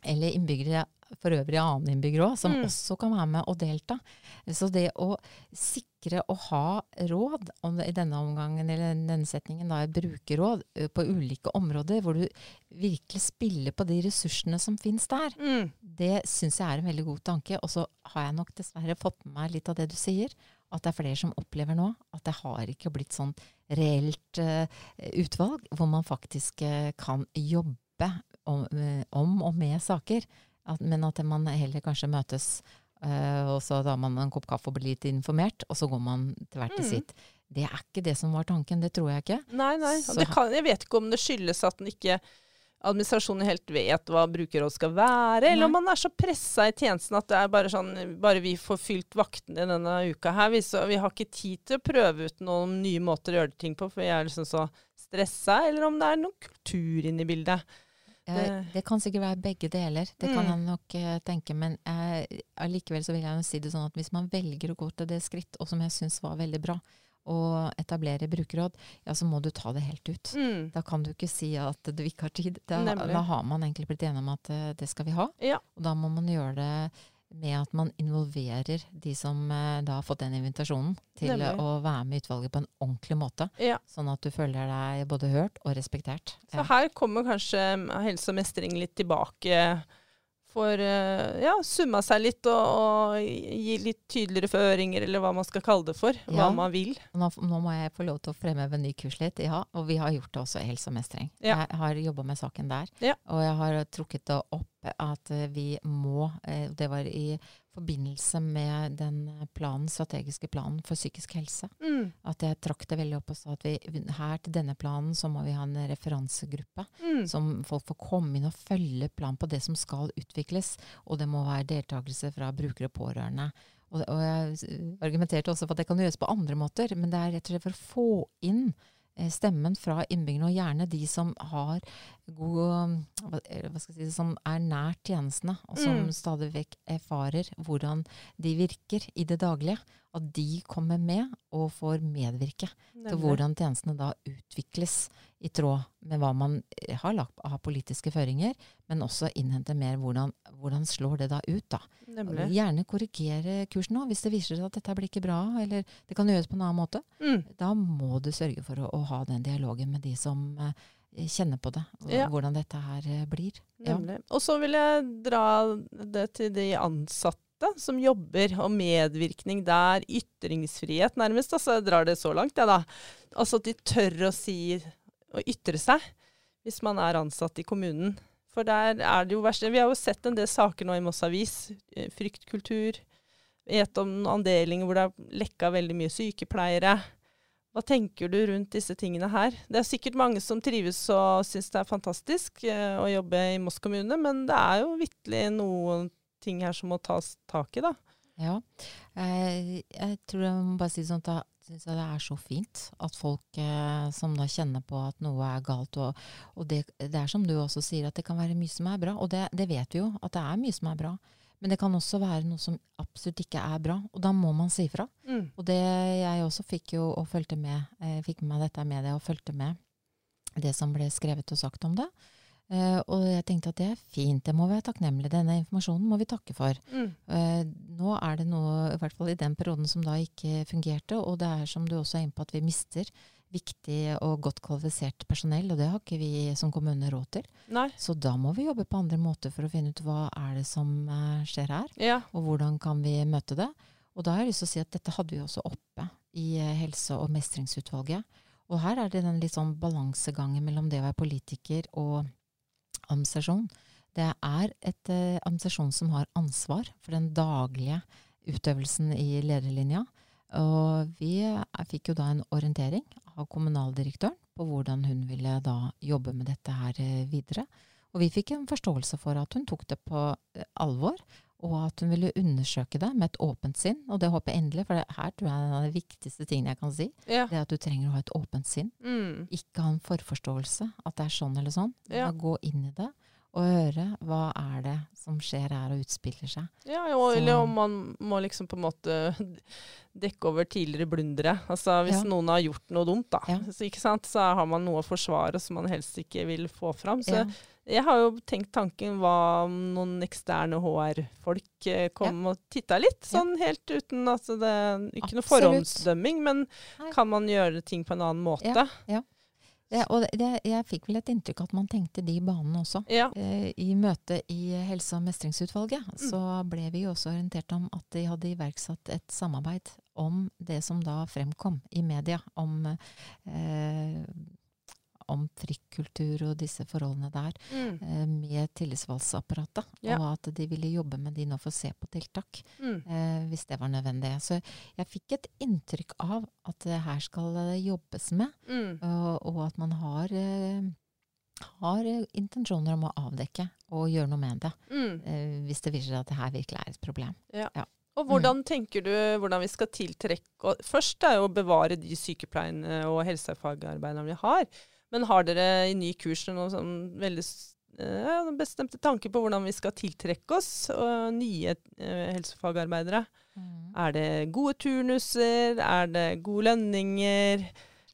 S2: Eller innbyggere for øvrig annen innbyggere òg, som
S3: Mm.
S2: også kan være med og delta. Så det å sikre å ha råd, om i denne omgangen eller denne setningen da er brukerråd på ulike områder, hvor du virkelig spiller på de ressursene som finnes der,
S3: Mm.
S2: det syns jeg er en veldig god tanke. Og så har jeg nok dessverre fått med meg litt av det du sier. At det er flere som opplever nå at det har ikke blitt sånn reelt uh, utvalg hvor man faktisk uh, kan jobbe om, om og med saker. At, men at man heller kanskje møtes, uh, og så tar man en kopp kaffe og blir litt informert, og så går man til hvert til
S3: Mm.
S2: sitt. Det er ikke det som var tanken, det tror jeg ikke.
S3: Nei, nei. Kan, jeg vet ikke om det skyldes at den ikke administrasjonen helt vet hva brukerråd skal være, eller om man er så pressa i tjenesten at det er bare sånn Bare vi får fylt vaktene denne uka her, vi, så, vi har ikke tid til å prøve ut noen nye måter å gjøre ting på, for vi er liksom så stressa, eller om det er noen kultur inne i bildet. Det-
S2: kan sikkert være begge deler, det kan
S3: Mm.
S2: jeg nok eh, tenke. Men eh, allikevel så vil jeg jo si det sånn at hvis man velger å gå til det skritt, og som jeg syns var veldig bra, å etablere brukerråd, ja så må du ta det helt ut.
S3: Mm.
S2: Da kan du ikke si at du ikke har tid. Da, da har man egentlig blitt enig om at eh, det skal vi ha.
S3: Ja.
S2: Og da må man gjøre det med at man involverer de som eh, da har fått den invitasjonen til
S3: Nemlig.
S2: å være med i utvalget på en ordentlig måte.
S3: ja.
S2: Sånn at du føler deg både hørt og respektert.
S3: Så
S2: Ja.
S3: her kommer kanskje helse og mestring litt tilbake. For eh, ja, summa seg litt og, og gi litt tydeligere føringer, eller hva man skal kalle det for. Hva man vil.
S2: Nå, nå må jeg få lov til å fremheve en ny kurs litt. Ja, og vi har gjort det også i helse og mestring.
S3: Ja.
S2: Jeg har jobba med saken der.
S3: Ja.
S2: Og jeg har trukket det opp at eh, vi må eh, Det var i forbindelse med den planen, strategiske planen for psykisk helse.
S3: Mm.
S2: At jeg trakk det veldig opp og sa at vi, her til denne planen så må vi ha en referansegruppe.
S3: Mm.
S2: Som folk får komme inn og følge plan på det som skal utvikles. Og det må være deltakelse fra brukere og pårørende. Og, og jeg argumenterte også for at det kan gjøres på andre måter, men det er rett og slett for å få inn stemmen fra innbyggerne, og gjerne de som har god hva, eh, skal jeg si, Som er nær tjenestene, og som
S3: Mm.
S2: stadig vekk erfarer hvordan de virker i det daglige. At de kommer med og får medvirke til hvordan tjenestene da utvikles i tråd med hva man eh, har lagt av politiske føringer, men også innhente mer hvordan, hvordan slår det da ut. da.
S3: Nemlig.
S2: Gjerne korrigere kursen nå, hvis det viser seg at dette blir ikke bra, eller det kan gjøres på en annen måte.
S3: Mm.
S2: Da må du sørge for å, å ha den dialogen med de som eh, kjenner på det, og
S3: Ja.
S2: hvordan dette her eh, blir. Ja.
S3: Og så vil jeg dra det til de ansatte som jobber, og medvirkning der. Ytringsfrihet, nærmest. Altså, jeg drar det så langt, jeg, da. Altså at de tør å si og ytre seg hvis man er ansatt i kommunen. For der er det jo verst. Vi har jo sett en del saker nå i Moss Avis. eh, Fryktkultur. Vet om noen avdelinger hvor det har lekka veldig mye sykepleiere. Hva tenker du rundt disse tingene her? Det er sikkert mange som trives og syns det er fantastisk eh, å jobbe i Moss kommune, men det er jo vitterlig noen ting her som må tas tak i, da.
S2: Ja. Eh, jeg tror jeg må bare si sånn at syns jeg det er så fint at folk eh, som da kjenner på at noe er galt, og, og det, det er som du også sier, at det kan være mye som er bra. Og det, det vet vi jo, at det er mye som er bra. Men det kan også være noe som absolutt ikke er bra, og da må man si ifra.
S3: Mm.
S2: Og det jeg også fikk jo og fulgte med, eh, fikk med meg dette med det og fulgte med det som ble skrevet og sagt om det. Eh, og jeg tenkte at det er fint, det må vi være takknemlige. Denne informasjonen må vi takke for.
S3: Mm.
S2: Uh, nå er det noe, i hvert fall i den perioden, som da ikke fungerte. Og det er som du også er inne på, at vi mister viktig og godt kvalifisert personell. Og det har ikke vi som kommune råd til.
S3: Nei.
S2: Så da må vi jobbe på andre måter for å finne ut hva er det som uh, skjer her.
S3: Ja.
S2: Og hvordan kan vi møte det? Og da har jeg lyst til å si at dette hadde vi også oppe i helse- og mestringsutvalget. Og her er det den litt sånn balansegangen mellom det å være politiker og administrasjon. Det er et eh, administrasjon som har ansvar for den daglige utøvelsen i lederlinja. Og vi eh, fikk jo da en orientering av kommunaldirektøren på hvordan hun ville da jobbe med dette her eh, videre. Og vi fikk en forståelse for at hun tok det på alvor, og at hun ville undersøke det med et åpent sinn. Og det håper jeg endelig, for det her tror jeg er en av de viktigste tingene jeg kan si.
S3: Ja.
S2: Det er at du trenger å ha et åpent sinn.
S3: Mm.
S2: Ikke ha en forforståelse at det er sånn eller sånn.
S3: Ja.
S2: gå inn i det og høre hva er det som skjer her og utspiller seg.
S3: Ja, og, eller om man må liksom på en måte dekke over tidligere blundere. Altså hvis
S2: Ja.
S3: noen har gjort noe dumt, da.
S2: Ja.
S3: Så, ikke sant? så har man noe å forsvare som man helst ikke vil få fram. Så
S2: Ja.
S3: jeg har jo tenkt tanken hva om noen eksterne HR-folk eh, kom og titta litt, sånn helt uten altså det Ikke noe forhåndsdømming, men
S2: Nei.
S3: kan man gjøre ting på en annen måte?
S2: Det, og det, jeg fikk vel et inntrykk at man tenkte de banene også.
S3: Ja.
S2: Eh, I møtet i Helse- og mestringsutvalget
S3: Mm.
S2: så ble vi også orientert om at de hadde iverksatt et samarbeid om det som da fremkom i media, om, eh, om trykkultur og disse forholdene der,
S3: Mm.
S2: eh, med tillitsvalgsapparatet.
S3: Ja.
S2: Og at de ville jobbe med de nå for å se på tiltak,
S3: Mm.
S2: eh, hvis det var nødvendig. Så jeg fikk et inntrykk av at det her skal jobbes med.
S3: Mm.
S2: Og, og at man har, eh, har eh, intensjoner om å avdekke og gjøre noe med det.
S3: Mm.
S2: Eh, hvis det viser seg at det her virkelig er et problem.
S3: Og hvordan tenker du hvordan vi skal tiltrekke Først er jo å bevare de sykepleierne og helsefagarbeiderne vi har. Men har dere i ny kurs noen sånn veldig eh, bestemte tanker på hvordan vi skal tiltrekke oss og nye eh, helsefagarbeidere? Er det gode turnuser? Er det gode lønninger?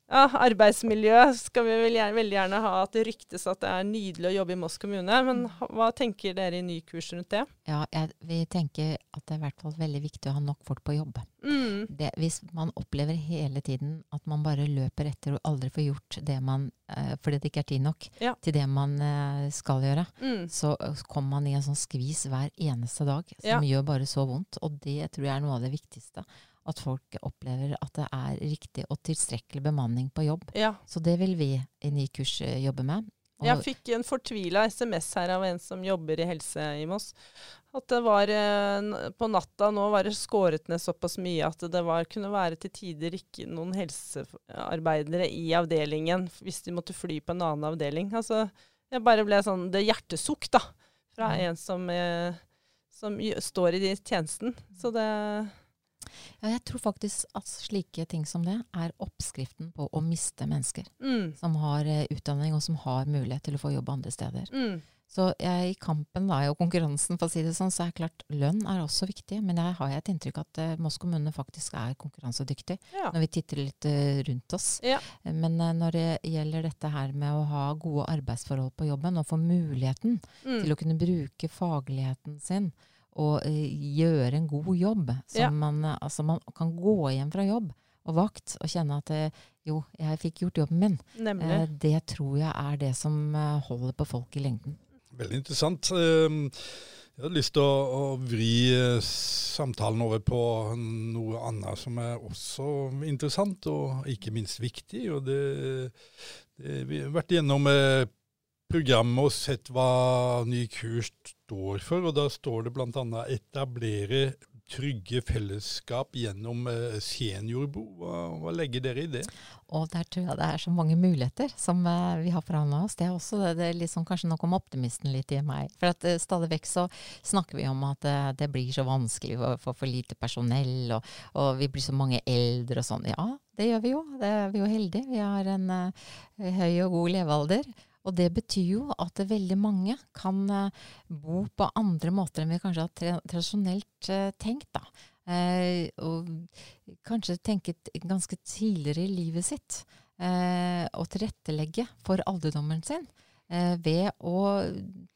S3: Ja, arbeidsmiljø skal vi vel gjerne, veldig gjerne ha at det ryktes at det er nydelig å jobbe i Moss kommune. Men hva tenker dere i ny kurs rundt det?
S2: Ja, jeg, vi tenker at det er i hvert fall veldig viktig å ha nok folk på jobb.
S3: Mm.
S2: Det, hvis man opplever hele tiden at man bare løper etter og aldri får gjort det man eh, fordi det ikke er tid nok
S3: Ja.
S2: til det man eh, skal gjøre,
S3: Mm.
S2: så eh, kommer man i en sånn skvis hver eneste dag som
S3: Ja.
S2: gjør bare så vondt. Og det tror jeg er noe av det viktigste. At folk opplever at det er riktig og tilstrekkelig bemanning på jobb.
S3: Ja.
S2: Så det vil vi i ny kurs jobbe med. Og,
S3: Jeg fikk en fortvila SMS her av en som jobber i helse i Moss. At det var eh, på natta nå var det skåret ned såpass mye at det var, kunne være til tider ikke noen helsearbeidere i avdelingen hvis de måtte fly på en annen avdeling. Altså, jeg bare ble sånn Det hjertesukk, da. Fra en som, eh, som står i tjenesten. Så det
S2: ja, jeg tror faktisk at slike ting som det er oppskriften på å miste mennesker.
S3: mm,
S2: Som har eh, utdanning og som har mulighet til å få jobb andre steder.
S3: mm,
S2: Så jeg, i kampen da, og konkurransen, for å si det sånn, så er klart lønn er også viktig. Men jeg har et inntrykk at uh, Moss kommune faktisk er konkurransedyktig
S3: ja.
S2: når vi titter litt uh, rundt oss.
S3: Ja.
S2: Men uh, når det gjelder dette her med å ha gode arbeidsforhold på jobben, og få muligheten
S3: Mm,
S2: til å kunne bruke fagligheten sin og eh, gjøre en god jobb, så
S3: Ja.
S2: man, eh, altså man kan gå hjem fra jobb og vakt og kjenne at eh, jo, jeg fikk gjort jobben min.
S3: nemlig.
S2: Eh, det tror jeg er det som eh, holder på folk i lengden.
S1: Veldig interessant. Eh, Jeg hadde lyst til å, å vri samtalen over på noe annet som er også interessant, og ikke minst viktig. Og det, det, vi har vært gjennom programmet og sett hva ny kurs står for. Og da står det bl.a. 'etablere trygge fellesskap gjennom eh, seniorbo'. Hva, hva legger dere i det?
S2: Og der tror jeg det er så mange muligheter som eh, vi har foran oss. Det er også det, det er liksom kanskje nå kom optimisten litt i meg. For at uh, stadig vekk så snakker vi om at eh, det blir så vanskelig å få for lite personell, og, og vi blir så mange eldre og sånn. Ja, det gjør vi jo. Det er vi jo heldige. Vi har en uh, høy og god levealder. Og det betyr jo at veldig mange kan eh, bo på andre måter enn vi kanskje har tradisjonelt eh, tenkt. da. Eh, og kanskje tenke ganske tidligere i livet sitt eh, og tilrettelegge for alderdommen sin. Eh, ved å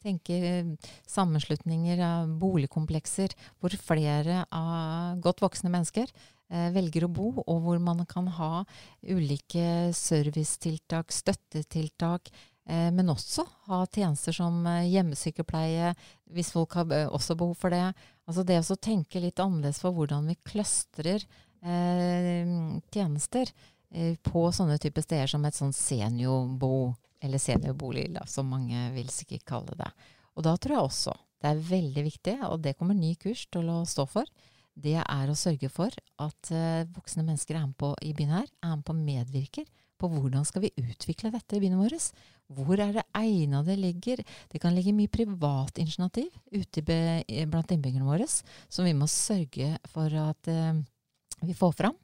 S2: tenke sammenslutninger av boligkomplekser hvor flere av godt voksne mennesker velger å bo, og hvor man kan ha ulike servicetiltak, støttetiltak, men også ha tjenester som eh, hjemmesykepleie, hvis folk har eh, også behov for det. Altså det å tenke litt annerledes for hvordan vi kløstrer eh, tjenester eh, på sånne typer steder som et sånn seniorbo, eller seniorbolig, da, som mange vil sikkert kalle det. Og da tror jeg også det er veldig viktig, og det kommer ny kurs til å stå for, det er å sørge for at eh, voksne mennesker er med på i byen her, er med på medvirker på hvordan skal vi utvikle dette i byen vår. Hvor er det egna det ligger? Det kan ligge mye privat initiativ ute blant innbyggerne våre, som vi må sørge for at eh, vi får fram.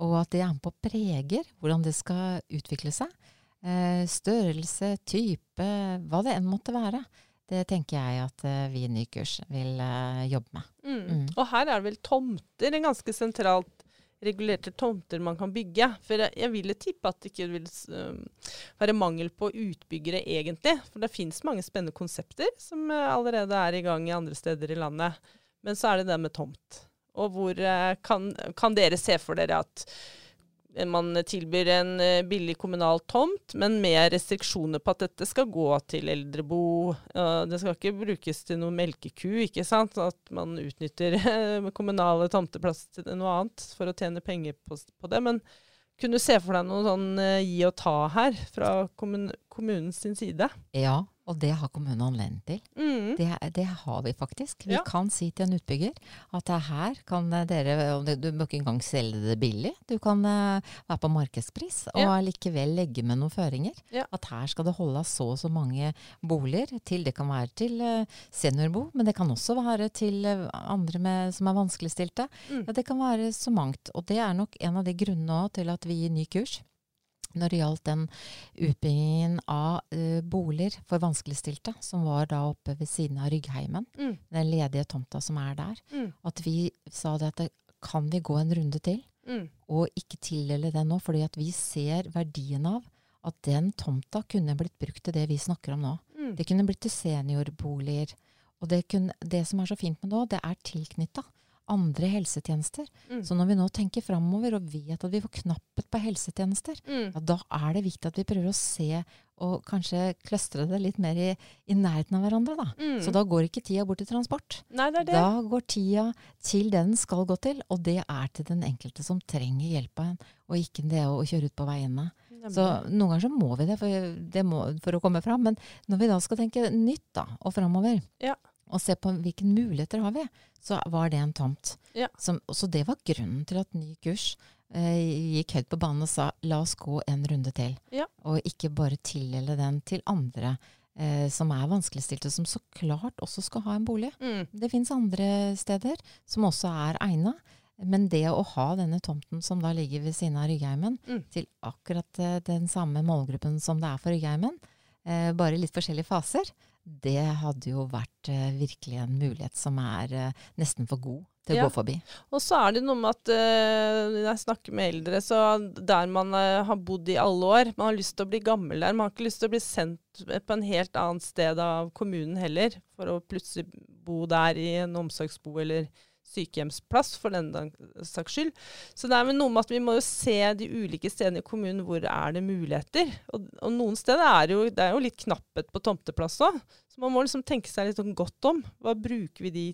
S2: Og at det er med på preger hvordan det skal utvikle seg. Eh, størrelse, type, hva det enn måtte være. Det tenker jeg at uh, vi i ny kurs vil uh, jobbe med.
S3: Mm. Mm. Og her er det vel tomter, en ganske sentralt regulerte tomter man kan bygge. For jeg, jeg ville tippe at det ikke vil uh, være mangel på utbyggere egentlig. For det fins mange spennende konsepter som allerede er i gang i andre steder i landet. Men så er det det med tomt. Og hvor kan, kan dere se for dere at man tilbyr en eh, billig kommunal tomt, men med restriksjoner på at dette skal gå til eldrebo. Det skal ikke brukes til noe melkeku, ikke sant. At man utnytter kommunale tomteplasser til noe annet for å tjene penger på, det. Men kunne du se for deg noe sånn eh, gi og ta her fra kommun, kommunens side?
S2: Ja, og det har kommunen anledning til. Mm. Det, det, har vi faktisk. Vi ja. kan si til en utbygger at det her kan dere Du må ikke engang selge det billig. Du kan uh, være på markedspris og ja. likevel legge med noen føringer. Ja. At her skal det holde så og så mange boliger til. Det kan være til uh, seniorbo, men det kan også være til andre med, som er vanskeligstilte. Mm. Det kan være så mangt. Og det er nok en av de grunnene til at vi gir ny kurs når det gjaldt den utbyggingen av uh, boliger for vanskeligstilte, som var da oppe ved siden av Ryggheimen, mm. den ledige tomta som er der, mm. at vi sa det at det, kan vi gå en runde til, mm. og ikke tildele den nå, fordi at vi ser verdien av at den tomta kunne blitt brukt til det vi snakker om nå. Mm. Det kunne blitt til seniorboliger. Og det, kunne, det som er så fint med nå, det er tilknytta andre helsetjenester. Mm. Så når vi nå tenker framover og vet at vi får knapphet på helsetjenester, mm. ja, da er det viktig at vi prøver å se og kanskje kløstre det litt mer i, i nærheten av hverandre. Da. Mm. Så da går ikke tida bort til transport.
S3: Nei, det det.
S2: Da går tida til det den skal gå til, og det er til den enkelte som trenger hjelp av en, og ikke det å, å kjøre ut på veiene. Så noen ganger så må vi det for, det må, for, å komme fram. Men når vi da skal tenke nytt da, og framover, ja og se på hvilke muligheter har vi, så var det en tomt. Ja. Som, så det var grunnen til at ny kurs eh, gikk høyt på banen og sa la oss gå en runde til. Ja. Og ikke bare tildele den til andre eh, som er vanskeligstilte, som så klart også skal ha en bolig. Mm. Det fins andre steder som også er egna. Men det å ha denne tomten som da ligger ved siden av Ryggheimen, mm. til akkurat eh, den samme målgruppen som det er for Ryggheimen, eh, bare litt forskjellige faser, det hadde jo vært uh, virkelig en mulighet som er uh, nesten for god til å ja. gå forbi.
S3: Og så er det noe med at uh, når jeg snakker med eldre, så der man har bodd i alle år Man har lyst til å bli gammel der. Man har ikke lyst til å bli sendt på en helt annet sted av kommunen heller, for å plutselig bo der i en omsorgsbo eller sykehjemsplass, for den saks skyld. Så det er vel noe med at vi må jo se de ulike stedene i kommunen hvor er det muligheter. Og, og noen steder er jo, det er jo litt knapphet på tomteplass òg. Så man må liksom tenke seg litt sånn godt om. Hva bruker vi de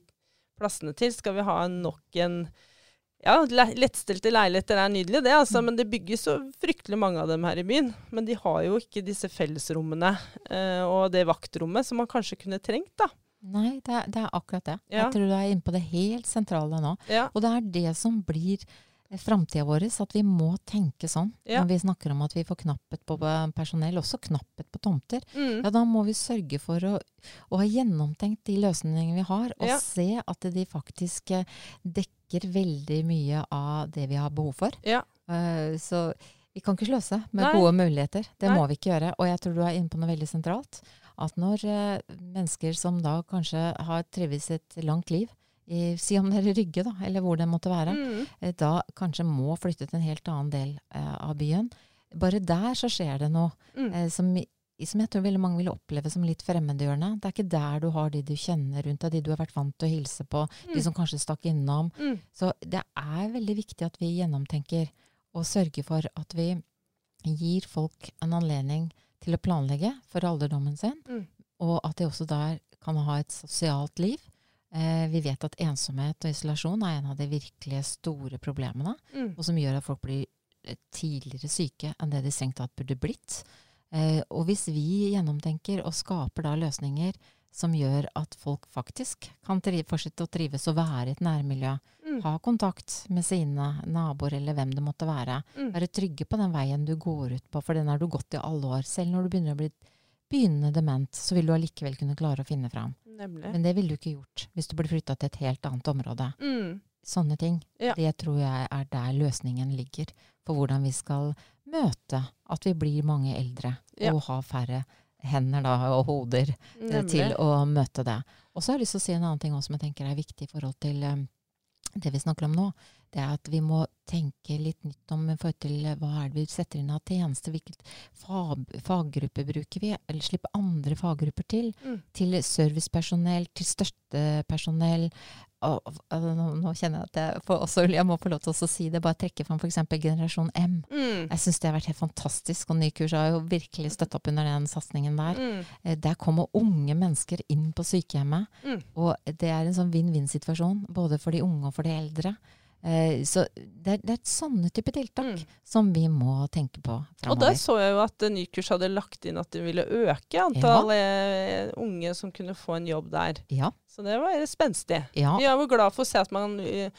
S3: plassene til? Skal vi ha nok en ja, lettstelte leiligheter er nydelig, det, altså, men det bygges så fryktelig mange av dem her i byen. Men de har jo ikke disse fellesrommene eh, og det vaktrommet som man kanskje kunne trengt, da.
S2: Nei, det er, det er akkurat det. Ja. Jeg tror du er inne på det helt sentrale nå. Ja. Og det er det som blir eh, framtida vår, at vi må tenke sånn. Ja. Når vi snakker om at vi får knapphet på personell, også knapphet på tomter. Mm. Ja, da må vi sørge for å, å, ha gjennomtenkt de løsningene vi har, og se at de faktisk eh, dekker veldig mye av det vi har behov for. Uh, så vi kan ikke sløse med Nei. gode muligheter. Det Nei. må vi ikke gjøre. Og jeg tror du er inne på noe veldig sentralt at når eh, mennesker som da kanskje har trives et langt liv, i, si om det er Rygge, da, eller hvor det måtte være, mm. eh, da kanskje må flytte til en helt annen del eh, av byen. Bare der så skjer det noe mm. eh, som, som, jeg tror veldig mange vil oppleve som litt fremmedgjørende. Det er ikke der du har de du kjenner rundt deg, de du har vært vant til å hilse på, mm. de som kanskje stakk innom. Mm. Så det er veldig viktig at vi gjennomtenker og sørger for at vi gir folk en anledning til å planlegge for alderdommen sin, mm. og at de også der kan ha et sosialt liv. Eh, vi vet at ensomhet og isolasjon er en av de virkelig store problemene, mm. og som gjør at folk blir eh, tidligere syke enn det de strengt tatt burde blitt. Eh, og hvis vi gjennomtenker og skaper da løsninger som gjør at folk faktisk kan fortsette å trives og være i et nærmiljø, mm. Ha kontakt med sine naboer eller hvem det måtte være.
S3: Mm.
S2: Være trygge på den veien du går ut på, for den har du gått i alle år. Selv når du begynner å bli begynnende dement, så vil du allikevel kunne klare å finne fram.
S3: Nemlig.
S2: Men det ville du ikke gjort hvis du ble flytta til et helt annet område.
S3: Mm.
S2: Sånne ting.
S3: Ja.
S2: Det tror jeg er der løsningen ligger for hvordan vi skal møte at vi blir mange eldre
S3: Ja.
S2: og har færre hender da, og hoder eh,
S3: Nemlig.
S2: til å møte det. Og så har jeg lyst til å si en annen ting også som jeg tenker er viktig i forhold til eh, det vi snakker om nå. Det er at vi må tenke litt nytt om forhold til eh, hva er det vi setter inn av tjenester. Hvilket fag, faggruppe bruker vi? Eller slippe andre faggrupper til?
S3: Mm.
S2: Til servicepersonell, til støttepersonell. Og, og, nå, nå kjenner jeg at jeg, får også, jeg må få lov til å si det. Bare trekke fram f.eks. generasjon M.
S3: Mm.
S2: Jeg syns det har vært helt fantastisk, og Nykurs har jo virkelig støtta opp under den satsingen der.
S3: Mm.
S2: Eh, Der kommer unge mennesker inn på sykehjemmet,
S3: Mm.
S2: og det er en sånn vinn-vinn-situasjon, både for de unge og for de eldre. Eh, Så det er, det er et sånne type tiltak
S3: Mm.
S2: som vi må tenke på
S3: Og der så jeg jo at eh, Nykurs hadde lagt inn at de ville øke antall ja. unge som kunne få en jobb der.
S2: Ja,
S3: Så det var spenstig.
S2: ja,
S3: Vi er jo glad for å se at man eh,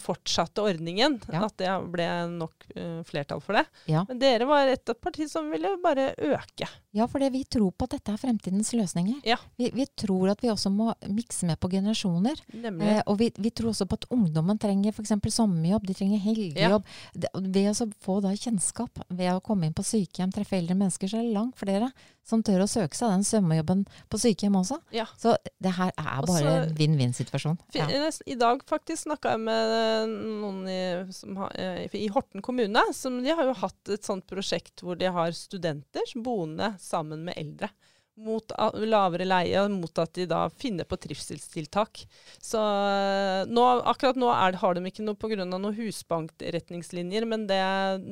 S3: fortsatte ordningen.
S2: Ja.
S3: At det ble nok uh, flertall for det.
S2: ja.
S3: Men dere var et av parti som ville bare øke.
S2: ja, for vi tror på at dette er fremtidens løsninger.
S3: Ja.
S2: Vi, vi tror at vi også må mikse med på generasjoner. Eh, og vi, vi tror også på at ungdommen trenger f.eks. sommerjobb, de trenger helgejobb. Det, ved å få da kjennskap, ved å komme inn på sykehjem, treffe eldre mennesker, så er det langt flere som tør å søke seg den svømmejobben på sykehjem også.
S3: Ja.
S2: Så det her er bare
S3: Også,
S2: en vinn-vinn-situasjon. Ja.
S3: I dag faktisk snakka jeg med noen i, som har, eh, i Horten kommune. Som de har jo hatt et sånt prosjekt hvor de har studenter boende sammen med eldre. Mot lavere leie, mot at de da finner på trivselstiltak. Så eh, nå, akkurat nå er, har de ikke noe pga. noen husbankretningslinjer, men det,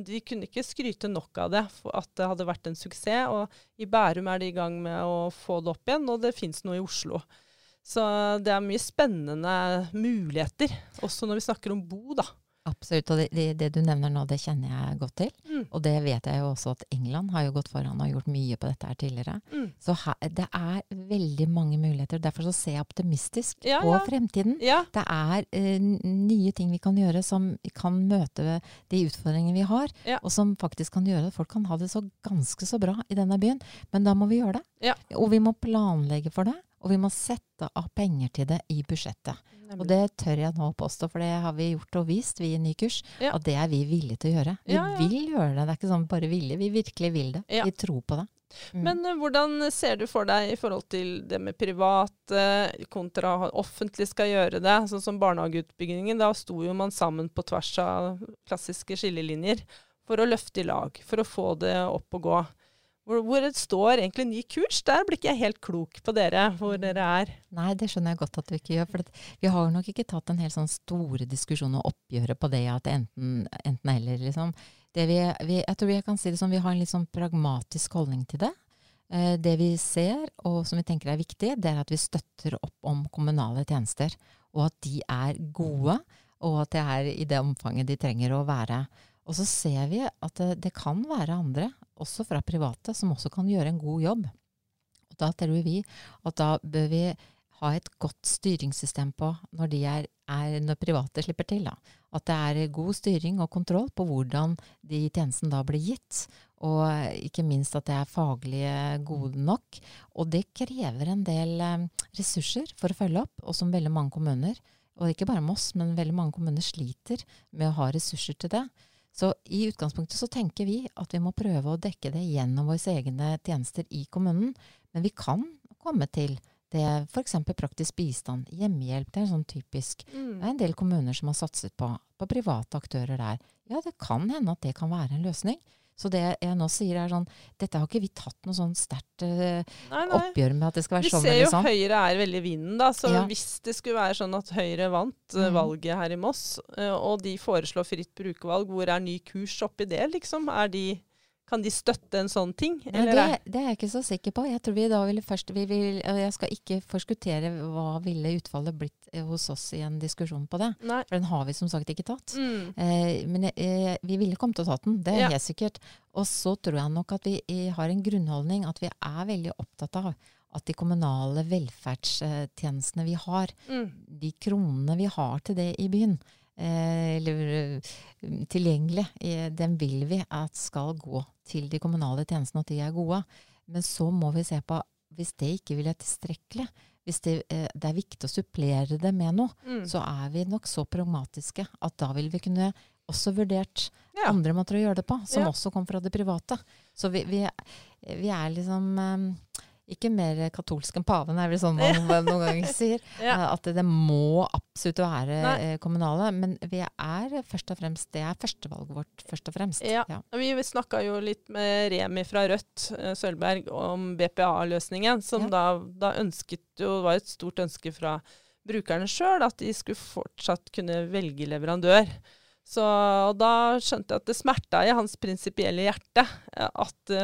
S3: de kunne ikke skryte nok av det for at det hadde vært en suksess. Og i Bærum er de i gang med å få det opp igjen, og det fins noe i Oslo. Så det er mye spennende muligheter, også når vi snakker om bo, da.
S2: Absolutt. Og det, det, du nevner nå, det kjenner jeg godt til.
S3: Mm.
S2: Og det vet jeg jo også at England har jo gått foran og gjort mye på dette her tidligere.
S3: Mm.
S2: Så her, det er veldig mange muligheter. Derfor så ser jeg optimistisk
S3: Ja,
S2: på
S3: ja.
S2: fremtiden.
S3: Ja,
S2: Det er eh, nye ting vi kan gjøre som kan møte de utfordringene vi har, og som faktisk kan gjøre at folk kan ha det så ganske så bra i denne byen. Men da må vi gjøre det. Og vi må planlegge for det, og vi må sette av penger til det i budsjettet. Og det tør jeg nå påstå, for det har vi gjort og vist, vi i Ny kurs,
S3: Ja.
S2: at det er vi villige til å gjøre. Vi
S3: Ja, ja.
S2: vil gjøre det. Det er ikke sånn bare vilje, vi virkelig vil det. Vi tror på det. Mm.
S3: Men uh, hvordan ser du for deg i forhold til det med private kontra offentlig skal gjøre det? Sånn som barnehageutbyggingen. Da sto jo man sammen på tvers av klassiske skillelinjer for å løfte i lag, for å få det opp og gå. Hvor, hvor det står egentlig ny kurs? Der blir ikke jeg helt klok på dere, hvor dere er.
S2: Nei, det skjønner jeg godt at du ikke gjør. For vi har nok ikke tatt en helt sånn store diskusjon og oppgjøret på det at enten, enten eller, liksom. Det vi, vi, jeg tror jeg kan si det som vi har en litt sånn pragmatisk holdning til det. Eh, det vi ser, og som vi tenker er viktig, det er at vi støtter opp om kommunale tjenester. Og at de er gode, og at det er i det omfanget de trenger å være. Og så ser vi at det, det kan være andre, også fra private, som også kan gjøre en god jobb. Og da tror vi at da bør vi ha et godt styringssystem på når, de er, er, når private slipper til. Da. At det er god styring og kontroll på hvordan de tjenestene da blir gitt. Og ikke minst at det er faglig gode nok. Og det krever en del eh, ressurser for å følge opp, og som veldig mange kommuner, og ikke bare Moss, men veldig mange kommuner sliter med å ha ressurser til det. Så i utgangspunktet så tenker vi at vi må prøve å dekke det gjennom våre egne tjenester i kommunen. Men vi kan komme til det f.eks. praktisk bistand, hjemmehjelp. Det er en sånn typisk Det er en del kommuner som har satset på, på private aktører der. Ja, det kan hende at det kan være en løsning. Så det jeg nå sier er sånn Dette har ikke vi tatt noe sånn sterkt
S3: nei.
S2: oppgjør med at det skal være
S3: Vi
S2: sånn
S3: Vi
S2: ser
S3: jo
S2: sånn.
S3: Høyre er veldig i vinden, da. Så
S2: Ja.
S3: hvis det skulle være sånn at Høyre vant
S2: Mhm.
S3: valget her i Moss, uh, og de foreslår fritt brukervalg, hvor er ny kurs oppi det, liksom? Er de, kan de støtte en sånn ting?
S2: Nei, det, det er jeg ikke så sikker på. Jeg tror vi da ville først vi vil, Jeg skal ikke forskuttere hva ville utfallet blitt eh, hos oss i en diskusjon på det.
S3: Nei.
S2: For den har vi som sagt ikke tatt.
S3: Mm.
S2: Eh, men eh, vi ville kommet til å tatt den, det er
S3: Ja.
S2: helt sikkert. Og så tror jeg nok at vi eh, har en grunnholdning at vi er veldig opptatt av at de kommunale velferdstjenestene vi har,
S3: Mm.
S2: de kronene vi har til det i byen, eller eh, tilgjengelig, eh, den vil vi at skal gå til de kommunale tjenestene, og at de er gode. Men så må vi se på hvis det ikke vil være tilstrekkelig, hvis det, eh, det er viktig å supplere det med noe,
S3: Mm.
S2: så er vi nok så pragmatiske at da vil vi kunne også vurdert
S3: Ja.
S2: andre måter å gjøre det på, som
S3: Ja.
S2: også kom fra det private. Så vi, vi, vi er liksom eh, ikke mer katolske enn paven, er vel sånn man noen ganger sier.
S3: Ja.
S2: Eh, At det, det må absolutt være
S3: Nei.
S2: eh, kommunale. Men vi er først og fremst, det er førstevalget vårt, først og fremst.
S3: Ja. Vi snakka jo litt med Remi fra Rødt, eh, Sølberg, om BPA-løsningen, som
S2: Ja.
S3: da, da ønsket jo var et stort ønske fra brukerne sjøl, at de skulle fortsatt kunne velge leverandør. Så og da skjønte jeg at det smerta i hans prinsipielle hjerte at,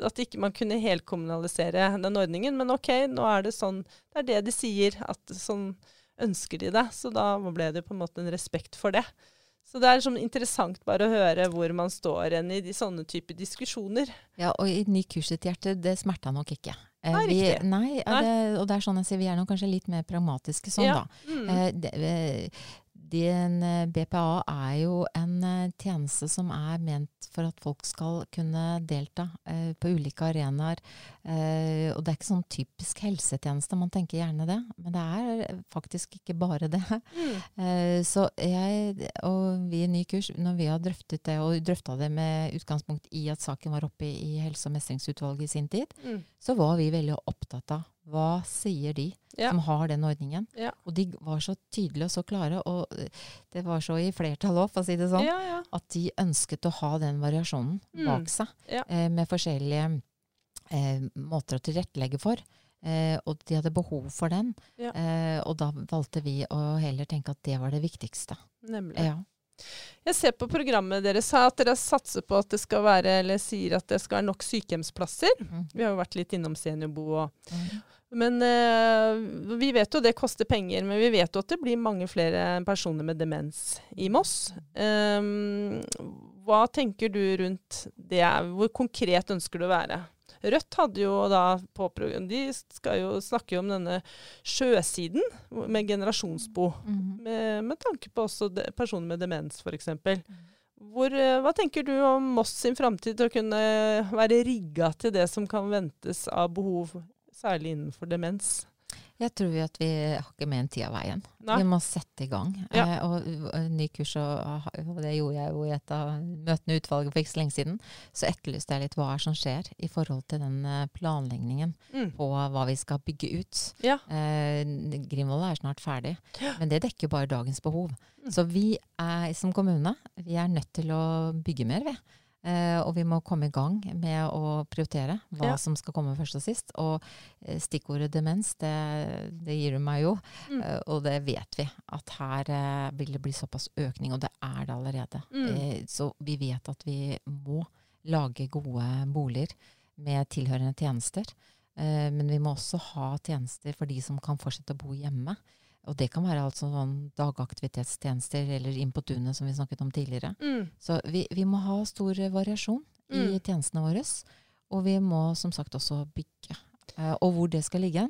S3: at ikke man kunne helkommunalisere den ordningen. Men OK, nå er det sånn Det er det de sier, at sånn ønsker de det. Så da ble det på en måte en respekt for det. Så det er sånn interessant bare å høre hvor man står enn i de sånne type diskusjoner.
S2: Ja, og i ny kurs sitt hjerte, det smerta nok ikke. Eh,
S3: Nei,
S2: vi, nei,
S3: Nei.
S2: Det, og det er sånn jeg sier, vi er nok kanskje litt mer pragmatiske sånn,
S3: Ja.
S2: da.
S3: Mm.
S2: Eh, det, den, eh, BPA er jo en eh, tjeneste som er ment for at folk skal kunne delta eh, på ulike arenaer. Eh, og det er ikke sånn typisk helsetjeneste, man tenker gjerne det. Men det er faktisk ikke bare det.
S3: Mm.
S2: Eh, så jeg og vi i Ny kurs, når vi har drøftet det, og drøfta det med utgangspunkt i at saken var oppe i Helse- og mestringsutvalget i sin tid,
S3: Mm.
S2: så var vi veldig opptatt av hva sier de
S3: Ja.
S2: som har den ordningen.
S3: Ja.
S2: Og de var så tydelige og så klare, og eh, det var så i flertall òg, for å si det sånn,
S3: Ja,
S2: at de ønsket å ha den variasjonen
S3: Mm.
S2: bak seg, eh, med forskjellige eh, måter å tilrettelegge for. Eh, og de hadde behov for den.
S3: Ja.
S2: Eh, og da valgte vi å heller tenke at det var det viktigste.
S3: Nemlig.
S2: Ja.
S3: Jeg ser på programmet deres at dere satser på at det skal være, eller sier at det skal være nok sykehjemsplasser.
S2: Mm.
S3: Vi har jo vært litt innom seniorbo og
S2: Mm.
S3: Men eh, vi vet jo det koster penger, men vi vet jo at det blir mange flere personer med demens i Moss. Ehm, hva tenker du rundt det? Hvor konkret ønsker du å være? Rødt hadde jo da på De skal jo snakke om denne sjøsiden med generasjonsbo.
S2: Mm.
S3: Med, med tanke på også de, personer med demens, f.eks. Hvor, eh, hva tenker du om Moss sin framtid til å kunne være rigga til det som kan ventes av behov, særlig innenfor demens?
S2: Jeg tror at vi har ikke mer enn tid av veien.
S3: Nei.
S2: Vi må sette i gang.
S3: Ja.
S2: Eh, og, og ny kurs, og, og det gjorde jeg jo i et av møtene i utvalget for ikke så lenge siden, så etterlyste jeg litt hva som skjer i forhold til den eh, planleggingen
S3: Mm.
S2: på hva vi skal bygge ut.
S3: Ja.
S2: Eh, Grimvoll er snart ferdig, men det dekker bare dagens behov.
S3: Mm.
S2: Så vi er som kommune vi er nødt til å bygge mer, vi. Eh, og vi må komme i gang med å prioritere hva
S3: Ja.
S2: som skal komme først og sist. Og eh, stikkordet demens, det, det gir du meg jo.
S3: Mm.
S2: Eh, og det vet vi, at her vil det bli såpass økning, og det er det allerede.
S3: Mm.
S2: Så vi vet at vi må lage gode boliger med tilhørende tjenester. Eh, men vi må også ha tjenester for de som kan fortsette å bo hjemme. Og det kan være altså sånn dagaktivitetstjenester eller Inn på tunet, som vi snakket om tidligere.
S3: Mm.
S2: Så vi, vi må ha stor variasjon i
S3: Mm.
S2: tjenestene våre. Og vi må som sagt også bygge. Eh, og hvor det skal ligge,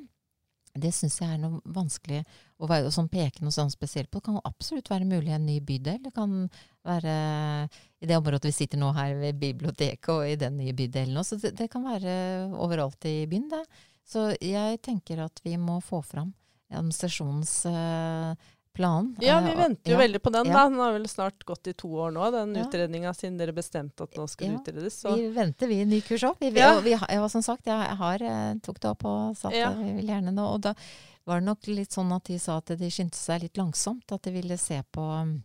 S2: det syns jeg er noe vanskelig å være sånn peke noe sånn spesielt på. Det kan absolutt være mulig i en ny bydel. Det kan være i det området vi sitter nå her ved biblioteket og i den nye bydelen også. Så det, det kan være overalt i byen, det. Så jeg tenker at vi må få fram administrasjonens eh.
S3: Ja,
S2: Eh,
S3: vi venter jo
S2: ja.
S3: veldig på den. Da. Den har vel snart gått i to år nå, den
S2: Ja.
S3: utredninga, siden dere bestemte at nå skal det
S2: Ja,
S3: utredes. Så.
S2: Vi venter, vi, ny kurs òg. Vi,
S3: Ja.
S2: vi, som sagt, jeg har, eh, tok det opp og sa at vi vil gjerne nå. Og da var det nok litt sånn at de sa at de skyndte seg litt langsomt. At de ville se på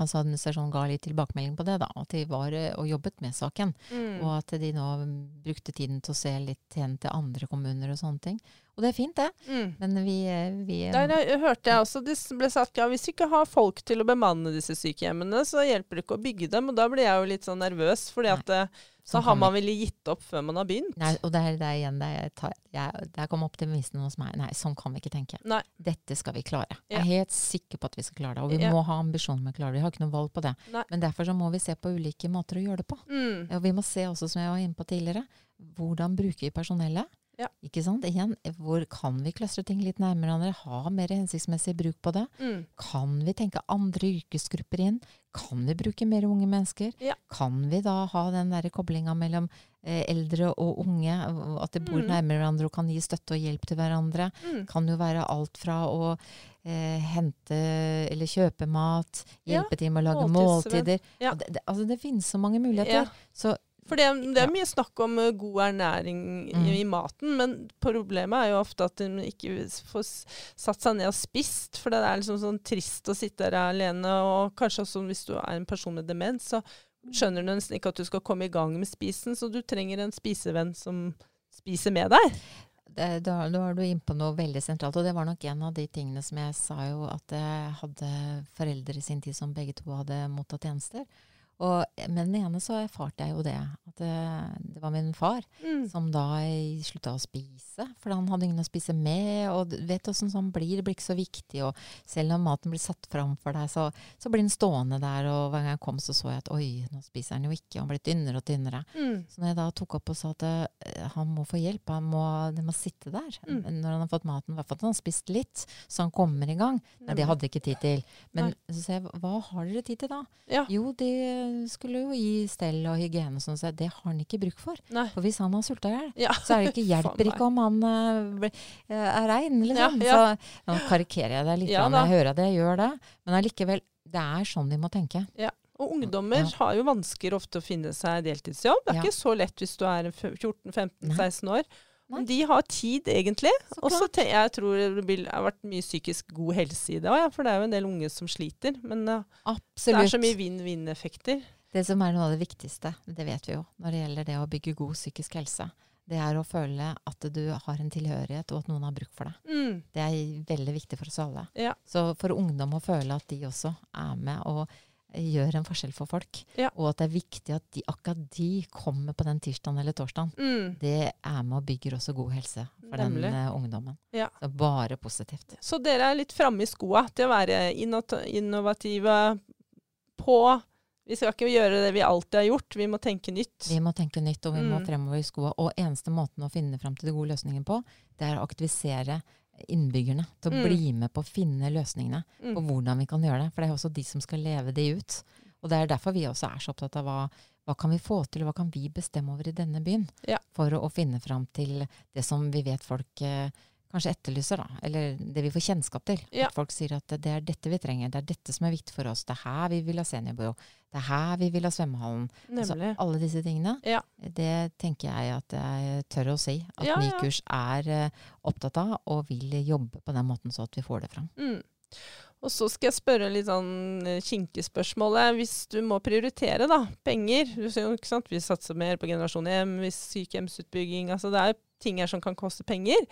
S2: Altså administrasjonen ga litt tilbakemelding på det, da. At de var eh, og jobbet med saken.
S3: Mm.
S2: Og at de nå mm, brukte tiden til å se litt hen til andre kommuner og sånne ting. Og det er fint, det.
S3: Mm.
S2: Men vi, eh, vi
S3: Der jeg, hørte jeg også det ble sagt ja, hvis vi ikke har folk til å bemanne disse sykehjemmene, så hjelper det ikke å bygge dem. Og da blir jeg jo litt sånn nervøs, fordi
S2: Nei,
S3: at eh, så har man vel gitt opp før man har begynt.
S2: Nei, og det er, det er igjen det jeg tar, jeg, Der kom optimisten hos meg. Nei, sånn kan vi ikke tenke.
S3: Nei.
S2: Dette skal vi klare. Jeg er helt sikker på at vi skal klare det. Og vi
S3: Ja.
S2: må ha ambisjoner med å klare det. Vi har ikke noe valg på det.
S3: Nei.
S2: Men derfor så må vi se på ulike måter å gjøre det på.
S3: Mm.
S2: Og vi må se også, som jeg var inne på tidligere, hvordan bruker vi personellet?
S3: Ja.
S2: Ikke sant? Igjen, hvor kan vi klastre ting litt nærmere hverandre? Ha mer hensiktsmessig bruk på det?
S3: Mm.
S2: Kan vi tenke andre yrkesgrupper inn? Kan vi bruke mer unge mennesker?
S3: Ja.
S2: Kan vi da ha den der koblinga mellom eh, eldre og unge? At de bor
S3: Mm.
S2: nærmere hverandre og kan gi støtte og hjelp til hverandre?
S3: Mm.
S2: Kan jo være alt fra å eh, hente eller kjøpe mat,
S3: Ja,
S2: hjelpe til med å lage
S3: måltidsvenn.
S2: måltider.
S3: Ja.
S2: Det, det, altså det finnes så mange muligheter.
S3: Ja.
S2: Så
S3: For det, det er mye snakk om eh, god ernæring i,
S2: Mm.
S3: i maten, men problemet er jo ofte at de ikke får satt seg ned og spist. For det er liksom sånn trist å sitte der alene, og kanskje også hvis du er en person med demens, så skjønner du nesten ikke at du skal komme i gang med spisen, så du trenger en spisevenn som spiser med deg.
S2: det, da, da er du inne på noe veldig sentralt. Og det var nok en av de tingene som jeg sa jo at jeg hadde foreldre i sin tid som begge to hadde mottatt tjenester. Og med den ene så erfarte jeg jo det. At det, det var min far
S3: Mm.
S2: som da slutta å spise. For han hadde ingen å spise med. Og du vet åssen sånn blir. Det blir ikke så viktig. Og selv om maten blir satt fram for deg, så, så blir den stående der. Og hver gang jeg kom, så så jeg at oi, nå spiser han jo ikke. Han blir tynnere og tynnere.
S3: Mm.
S2: Så når jeg da tok opp og sa at eh, han må få hjelp, han må, det må sitte der
S3: Mm.
S2: når han har fått maten, i hvert fall at han har spist litt, så han kommer i gang. Nei, det hadde jeg ikke tid til. Men
S3: Nei.
S2: så sa jeg, hva har dere tid til da?
S3: Ja.
S2: Jo, de skulle jo gi stell og hygiene og sånn, så det har han ikke bruk for.
S3: Nei.
S2: For hvis han har sulta i hjel,
S3: Ja.
S2: så er det ikke, hjelper ikke om han uh, er rein, liksom.
S3: Ja, ja.
S2: Så nå karikerer jeg det litt,
S3: Ja
S2: jeg hører det, jeg gjør det. Men allikevel, det er sånn de må tenke.
S3: Og ungdommer
S2: Ja.
S3: har jo vansker ofte å finne seg deltidsjobb. Det er
S2: Ja.
S3: ikke så lett hvis du er 14-15-16 år.
S2: Nei.
S3: De har tid, egentlig. Og så jeg tror det har vært mye psykisk god helse i det òg, ja, for det er jo en del unge som sliter. Men uh, det er så mye vinn-vinn-effekter.
S2: Det som er noe av det viktigste, det vet vi jo, når det gjelder det å bygge god psykisk helse, det er å føle at du har en tilhørighet, og at noen har bruk for deg.
S3: Mm.
S2: Det er veldig viktig for oss alle.
S3: Ja.
S2: Så for ungdom å føle at de også er med og gjør en forskjell for folk,
S3: Ja.
S2: og at det er viktig at de, akkurat de kommer på den tirsdagen eller torsdagen,
S3: Mm.
S2: det er med og bygger også god helse for
S3: Nemlig.
S2: den uh, ungdommen.
S3: Ja.
S2: Så bare positivt.
S3: Så dere er litt framme i skoa til å være innovative på Vi skal ikke gjøre det vi alltid har gjort, vi må tenke nytt.
S2: Vi må tenke nytt, og vi må
S3: Mm.
S2: fremover i skoa. Og eneste måten å finne fram til de gode løsningene på, det er å aktivisere innbyggerne til å
S3: Mm.
S2: bli med på å finne løsningene
S3: Mm.
S2: på hvordan vi kan gjøre det. For det er også de som skal leve det ut. Og det er derfor vi også er så opptatt av hva, hva kan vi få til, og hva kan vi bestemme over i denne byen?
S3: Ja.
S2: For å, å finne fram til det som vi vet folk eh, kanskje etterlyser, da. Eller det vi får kjennskap til.
S3: Ja.
S2: At folk sier at det er dette vi trenger, det er dette som er viktig for oss. Det er her vi vil ha seniorbyrå. Det er her vi vil ha svømmehallen. Altså, alle disse tingene.
S3: Ja.
S2: Det tenker jeg at jeg tør å si. At
S3: Ja.
S2: Nykurs er eh, opptatt av og vil jobbe på den måten så at vi får det fram.
S3: Mm. Og så skal jeg spørre litt sånn kinkespørsmålet. Hvis du må prioritere da, penger du ser jo, ikke sant? Vi satser mer på generasjon hjem, hvis sykehjemsutbygging altså Det er ting her som kan koste penger.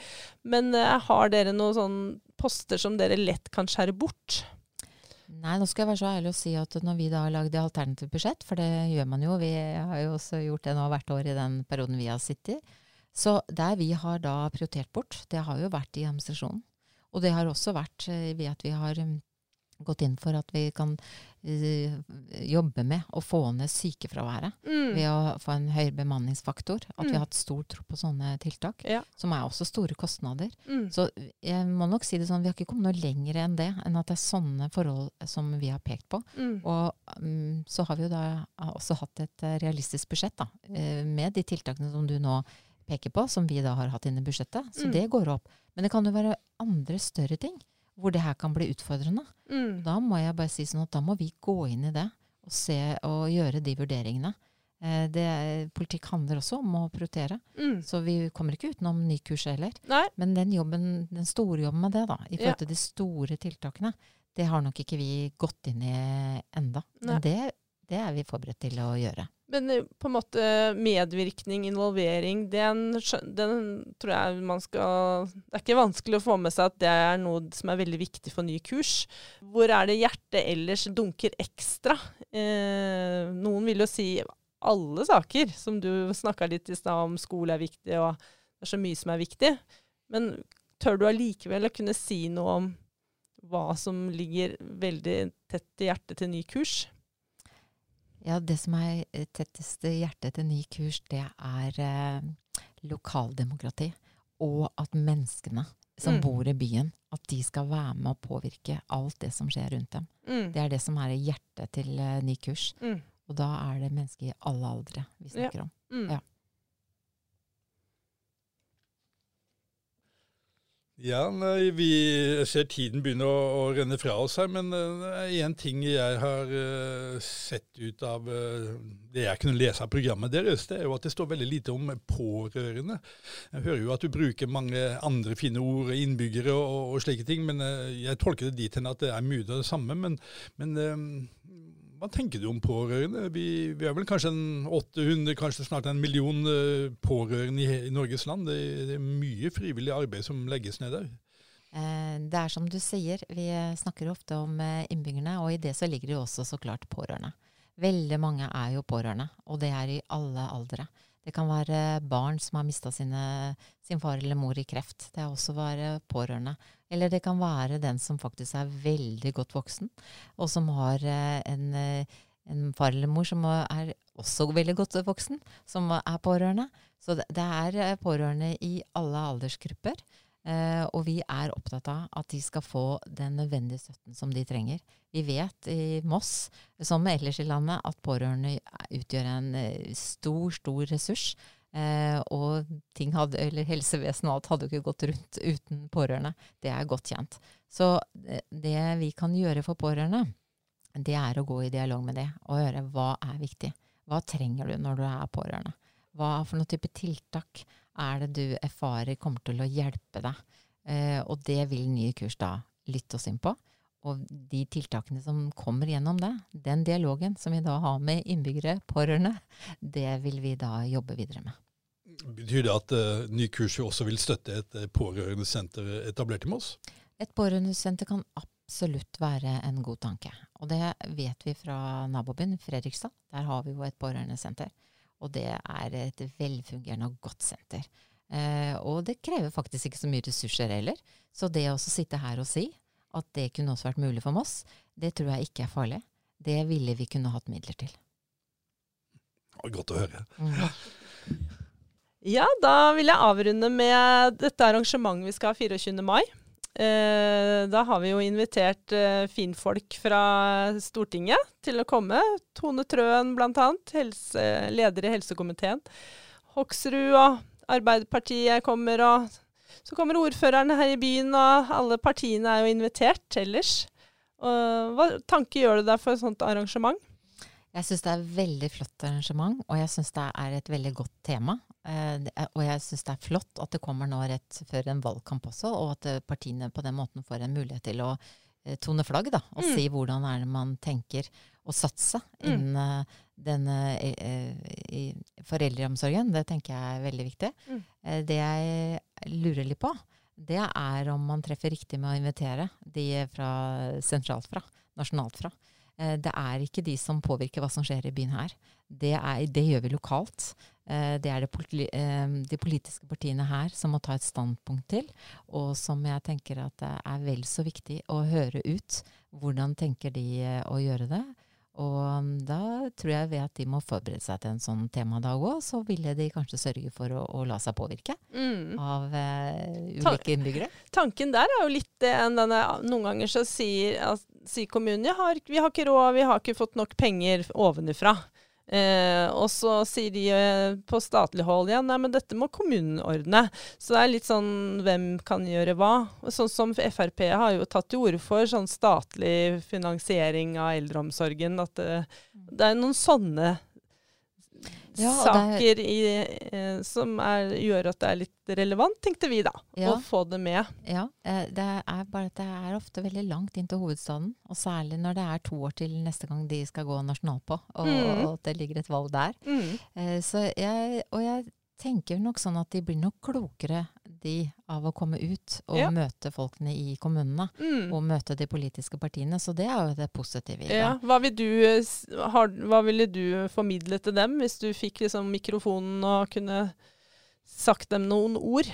S3: Men uh, har dere noen sånne poster som dere lett kan skjære bort?
S2: Nei, nå skal jeg være så ærlig å si at når vi da har lagd alternativt budsjett, for det gjør man jo, vi har jo også gjort det nå hvert år i den perioden vi har sittet, så der vi har da prioritert bort, det har jo vært i administrasjonen. Og det har også vært eh, ved at vi har um, gått inn for at vi kan jobbe med å få ned sykefraværet.
S3: Mm.
S2: ved å få en høyere bemanningsfaktor. At vi
S3: Mm.
S2: har hatt stor tro på sånne tiltak,
S3: Ja.
S2: som er også store kostnader.
S3: Mm.
S2: Så jeg må nok si det sånn, vi har ikke kommet noe lenger enn det, enn at det er sånne forhold som vi har pekt på.
S3: Mm.
S2: Og um, så har vi jo da også hatt et eh, realistisk budsjett, da, eh, med de tiltakene som du nå peker på, som vi da har hatt inne i budsjettet. Så
S3: Mm.
S2: det går opp. Men det kan jo være andre større ting, hvor det her kan bli utfordrende.
S3: Mm.
S2: Da må jeg bare si sånn at da må vi gå inn i det og se og gjøre de vurderingene. Eh, Det, politikk handler også om å prioritere,
S3: Mm.
S2: så vi kommer ikke utenom ny kurs heller.
S3: Nei.
S2: Men den, jobben, den store jobben med det, da, i forhold til de store tiltakene, det har nok ikke vi gått inn i enda.
S3: Nei.
S2: Men det, det er vi forberedt til å gjøre.
S3: Men eh, på en måte medvirkning, involvering, den, den tror jeg man skal Det er ikke vanskelig å få med seg at det er noe som er veldig viktig for ny kurs. Hvor er det hjertet ellers dunker ekstra? Eh, noen vil jo si alle saker, som du snakka litt i stad om, skole er viktig, og det er så mye som er viktig. Men tør du allikevel å kunne si noe om hva som ligger veldig tett i hjertet til ny kurs?
S2: Ja, det som er tetteste hjertet til ny kurs, det er eh, lokaldemokrati. og at menneskene som
S3: Mm.
S2: bor i byen, at de skal være med å påvirke alt det som skjer rundt dem.
S3: Mm.
S2: Det er det som er hjertet til eh, ny kurs.
S3: Mm.
S2: Og da er det mennesker i alle aldre vi snakker om.
S3: Mm.
S2: Ja.
S1: Ja, nei, vi ser tiden begynner å, å renne fra oss her, men én det er ting jeg har uh, sett ut av uh, det jeg kunne lese av programmet deres, det er jo at det står veldig lite om pårørende. Jeg hører jo at du bruker mange andre fine ord, innbyggere og, og slike ting, men eh, jeg tolker det dit hen at det er mye av det samme. Men, men eh, hva tenker du om pårørende? Vi, vi er vel kanskje en 800, kanskje snart en million eh, pårørende i, i Norges land. Det, det er mye frivillig arbeid som legges ned der.
S2: Eh, Det er som du sier, vi snakker ofte om eh, innbyggerne, og i det så ligger det jo også så klart pårørende. Veldig mange er jo pårørende, og det er i alle aldre. Det kan være barn som har mista sin far eller mor i kreft. Det er også være pårørende. Eller det kan være den som faktisk er veldig godt voksen, og som har eh, en, eh, en far eller mor som er også veldig godt voksen, som er pårørende. Så det, er eh, pårørende i alle aldersgrupper. Og vi er opptatt av at de skal få den nødvendige støtten som de trenger. Vi vet i Moss, som ellers i landet, at pårørende utgjør en stor, stor ressurs. Eh, og hadde, helsevesenet og alt hadde jo ikke gått rundt uten pårørende. Det er godt kjent. Så det, det vi kan gjøre for pårørende, det er å gå i dialog med det og høre hva er viktig. Hva trenger du når du er pårørende? Hva for noen type tiltak er det du erfarer kommer til å hjelpe deg? Eh, og det vil nye kurs da lytte oss inn på. Og de tiltakene som kommer gjennom det, den dialogen som vi da har med innbyggere, pårørende, det vil vi da jobbe videre med.
S1: Betyr det at uh, Ny kurs også vil støtte et uh, pårørendesenter etablert i Moss?
S2: Et pårørendesenter kan absolutt være en god tanke. Og det vet vi fra nabobyen Fredrikstad. Der har vi jo et pårørendesenter. Og det er et velfungerende og godt senter. Uh, og det krever faktisk ikke så mye ressurser heller. Så det å sitte her og si at det kunne også vært mulig for Moss, det tror jeg ikke er farlig. Det ville vi kunne hatt midler til.
S1: Godt å høre.
S2: Mm.
S3: Ja, da vil jeg avrunde med dette arrangementet vi skal ha 24. mai. Eh, da har vi jo invitert eh, finfolk fra Stortinget til å komme. Tone Trøen bl.a., helse, leder i helsekomiteen. Hoksrud og Arbeiderpartiet kommer, og så kommer ordførerne her i byen, og alle partiene er jo invitert ellers. Og hva tanke gjør du deg for et sånt arrangement?
S2: Jeg syns det er et veldig flott arrangement, og jeg syns det er et veldig godt tema. Eh, og jeg syns det er flott at det kommer nå rett før en valgkamp også, og at eh, partiene på den måten får en mulighet til å tone flagg, da, og
S3: Mm.
S2: si hvordan er det man tenker å satse
S3: Mm.
S2: innen mm. denne eh, foreldreomsorgen. Det tenker jeg er veldig viktig.
S3: Mm.
S2: Eh, det jeg lurer litt på, det er om man treffer riktig med å invitere de fra sentralt fra, nasjonalt fra. Eh, Det er ikke de som påvirker hva som skjer i byen her. Det, er, det gjør vi lokalt. Eh, Det er det eh, de politiske partiene her som må ta et standpunkt til, og som jeg tenker at det er vel så viktig å høre ut. Hvordan tenker de eh, å gjøre det? Og um, da tror jeg ved at de må forberede seg til en sånn temadag òg, så ville de kanskje sørge for å, å la seg påvirke
S3: Mm.
S2: av
S3: uh,
S2: ulike innbyggere.
S3: tanken der er jo litt det enn denne Noen ganger så sier, altså, sier kommunen ja, vi har ikke råd, vi har ikke fått nok penger ovenifra. Eh, og så sier de eh, på statlig hold ja, nei, men dette må kommunen ordne. Så det er litt sånn hvem kan gjøre hva. Sånn som Frp har jo tatt til orde for sånn statlig finansiering av eldreomsorgen. At det, det er noen sånne
S2: Ja, er-
S3: saker i, eh, som er, gjør at det er litt relevant, tenkte vi da.
S2: Ja.
S3: Å få det med.
S2: Ja, eh, det er bare at det er ofte veldig langt inn til hovedstaden. Og særlig når det er to år til neste gang de skal gå nasjonalt på, og,
S3: Mm.
S2: og at det ligger et valg der.
S3: Mm.
S2: Eh, Så jeg, og jeg tenker nok sånn at de blir nok klokere, de, av å komme ut og
S3: Ja.
S2: møte folkene i kommunene.
S3: Mm.
S2: Og møte de politiske partiene. Så det er jo det positive i det.
S3: Ja. Hva, vil du, har, hva ville du formidle til dem, hvis du fikk liksom mikrofonen og kunne sagt dem noen ord?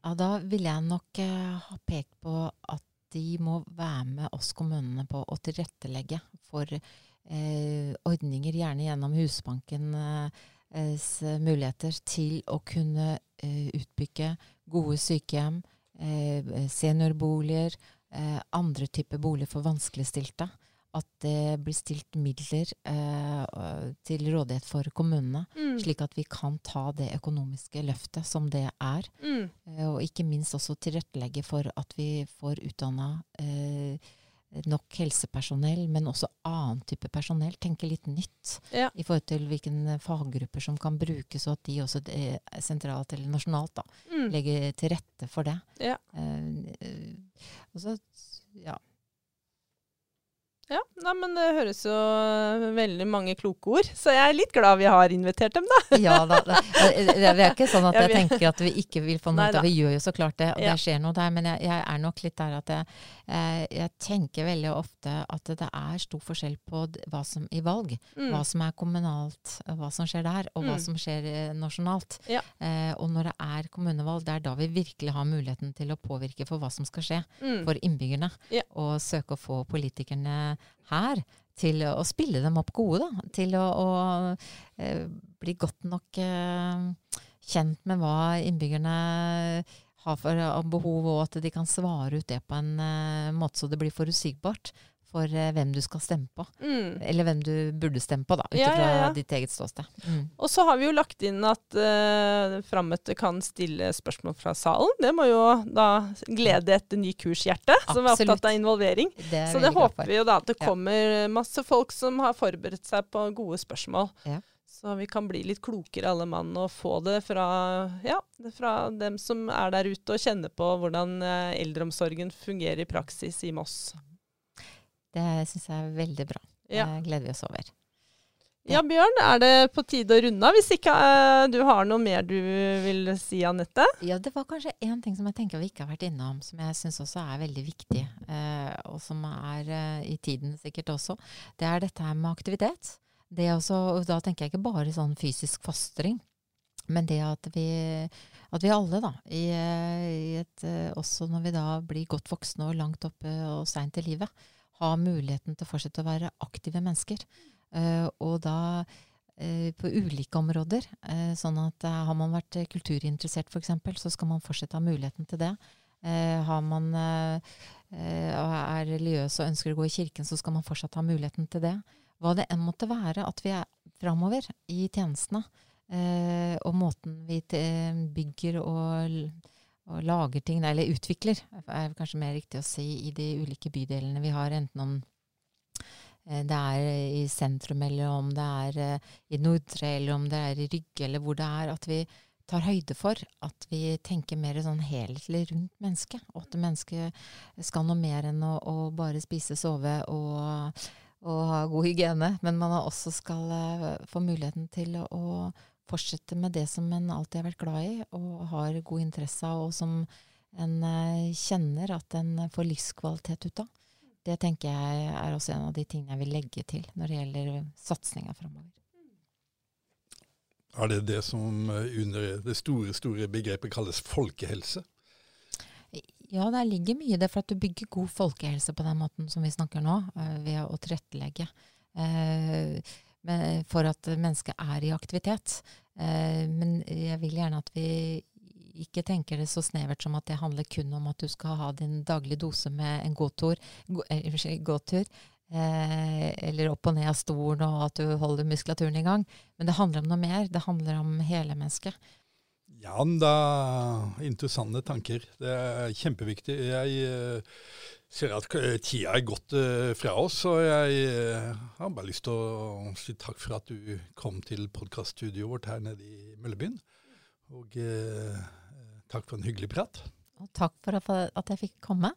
S2: Ja, da ville jeg nok eh, ha pekt på at de må være med oss kommunene på å tilrettelegge for eh, ordninger, gjerne gjennom Husbanken, eh, muligheter til å kunne utbygge gode sykehjem, seniorboliger, andre typer boliger for vanskeligstilte at det blir stilt midler eh, til rådighet for kommunene, mm. slik at vi kan ta det økonomiske løftet som det er. Mm. Eh, og ikke minst også tilrettelegge for at vi får utdanna eh, nok helsepersonell, men også annen type personell. Tenke litt nytt ja. i forhold til hvilke faggrupper som kan brukes, og at de også er sentralt eller nasjonalt da, mm. legger til rette for det. Ja. Eh, eh og så, ja
S3: ja, nei, men det høres jo veldig mange kloke ord. Så jeg er litt glad vi har invitert dem, da.
S2: ja da. Det, er ikke sånn at jeg tenker at vi ikke vil få noe ut av Vi gjør jo så klart det, og ja. det skjer noe der. Men jeg, jeg, er nok litt der at jeg, eh, jeg, tenker veldig ofte at det er stor forskjell på hva som i valg. Mm. Hva som er kommunalt, hva som skjer der, og hva mm. som skjer eh, nasjonalt. Ja. Eh, og når det er kommunevalg, det er da vi virkelig har muligheten til å påvirke for hva som skal skje mm. for innbyggerne. Ja. Og søke å få politikerne her til å spille dem opp gode, da. Til å, å eh, bli godt nok eh, kjent med hva innbyggerne har for behov, og at de kan svare ut det på en eh, måte så det blir forutsigbart for uh, hvem du skal stemme på. Mm. Eller hvem du burde stemme på, da, ut ifra ja, ja, ja. ditt eget ståsted. Mm.
S3: Og så har vi jo lagt inn at uh, frammøtte kan stille spørsmål fra salen. Det må jo da glede et ny kurshjerte, som er opptatt av involvering. Det så det håper vi jo da at det kommer masse folk som har forberedt seg på gode spørsmål. Så vi kan bli litt klokere alle mann og få det fra, ja, fra dem som er der ute og kjenner på hvordan uh, eldreomsorgen fungerer i praksis i Moss.
S2: Det syns jeg er veldig bra. Ja. Det gleder vi oss over.
S3: Ja. ja, Bjørn, er det på tide å runde av? Hvis ikke uh, du har noe mer du vil si, Anette?
S2: Ja, det var kanskje én ting som jeg tenker vi ikke har vært innom, som jeg syns også er veldig viktig, uh, og som er uh, i tiden sikkert også. Det er dette her med aktivitet. Det også, og da tenker jeg ikke bare sånn fysisk fostring, men det at vi, at vi alle, da, i, i et, også når vi da blir godt voksne og langt oppe og seint i livet, ha muligheten til å fortsette å være aktive mennesker. Uh, og da uh, på ulike områder. Uh, sånn at har man vært kulturinteressert f.eks., så skal man fortsette å ha muligheten til det. har man er religiøs og ønsker å gå i kirken, så skal man fortsatt ha muligheten til det. Hva det enn måtte være at vi er framover i tjenestene, og måten vi bygger og og lager ting, eller utvikler, er kanskje mer riktig å si, i de ulike bydelene vi har, enten om eh, det er i sentrum, eller om det er eh, i Nordre, eller om det er i Rygge, eller hvor det er, at vi tar høyde for at vi tenker mer sånn helhetlig rundt mennesket. Og at mennesket skal noe mer enn å, å bare spise, sove og, og, ha god hygiene. Men man også skal uh, få muligheten til å, å fortsette med det som en alltid har vært glad i og har god interesse av, og som en eh, kjenner at en får livskvalitet ut av. Det tenker jeg er også en av de tingene jeg vil legge til når det gjelder satsinga framover.
S1: Er det det som under det store, store begrepet kalles folkehelse?
S2: Ja, der ligger mye i det, for at du bygger god folkehelse på den måten som vi snakker nå, eh, ved å tilrettelegge. Eh, for at mennesket er i aktivitet. Eh, men jeg vil gjerne at vi ikke tenker det så snevert som at det handler kun om at du skal ha din daglige dose med en gåtur, eh, gåtur eh, eller opp og ned av stolen, og at du holder muskulaturen i gang. Men det handler om noe mer. Det handler om hele mennesket.
S1: Ja, da interessante tanker. Det er kjempeviktig. Jeg ser at tida er gått uh, fra oss, og jeg har bare lyst til å si takk for at du kom til podkaststudioet vårt her nede i Møllebyen. Og uh, takk for en hyggelig prat.
S2: Og takk for at jeg fikk komme.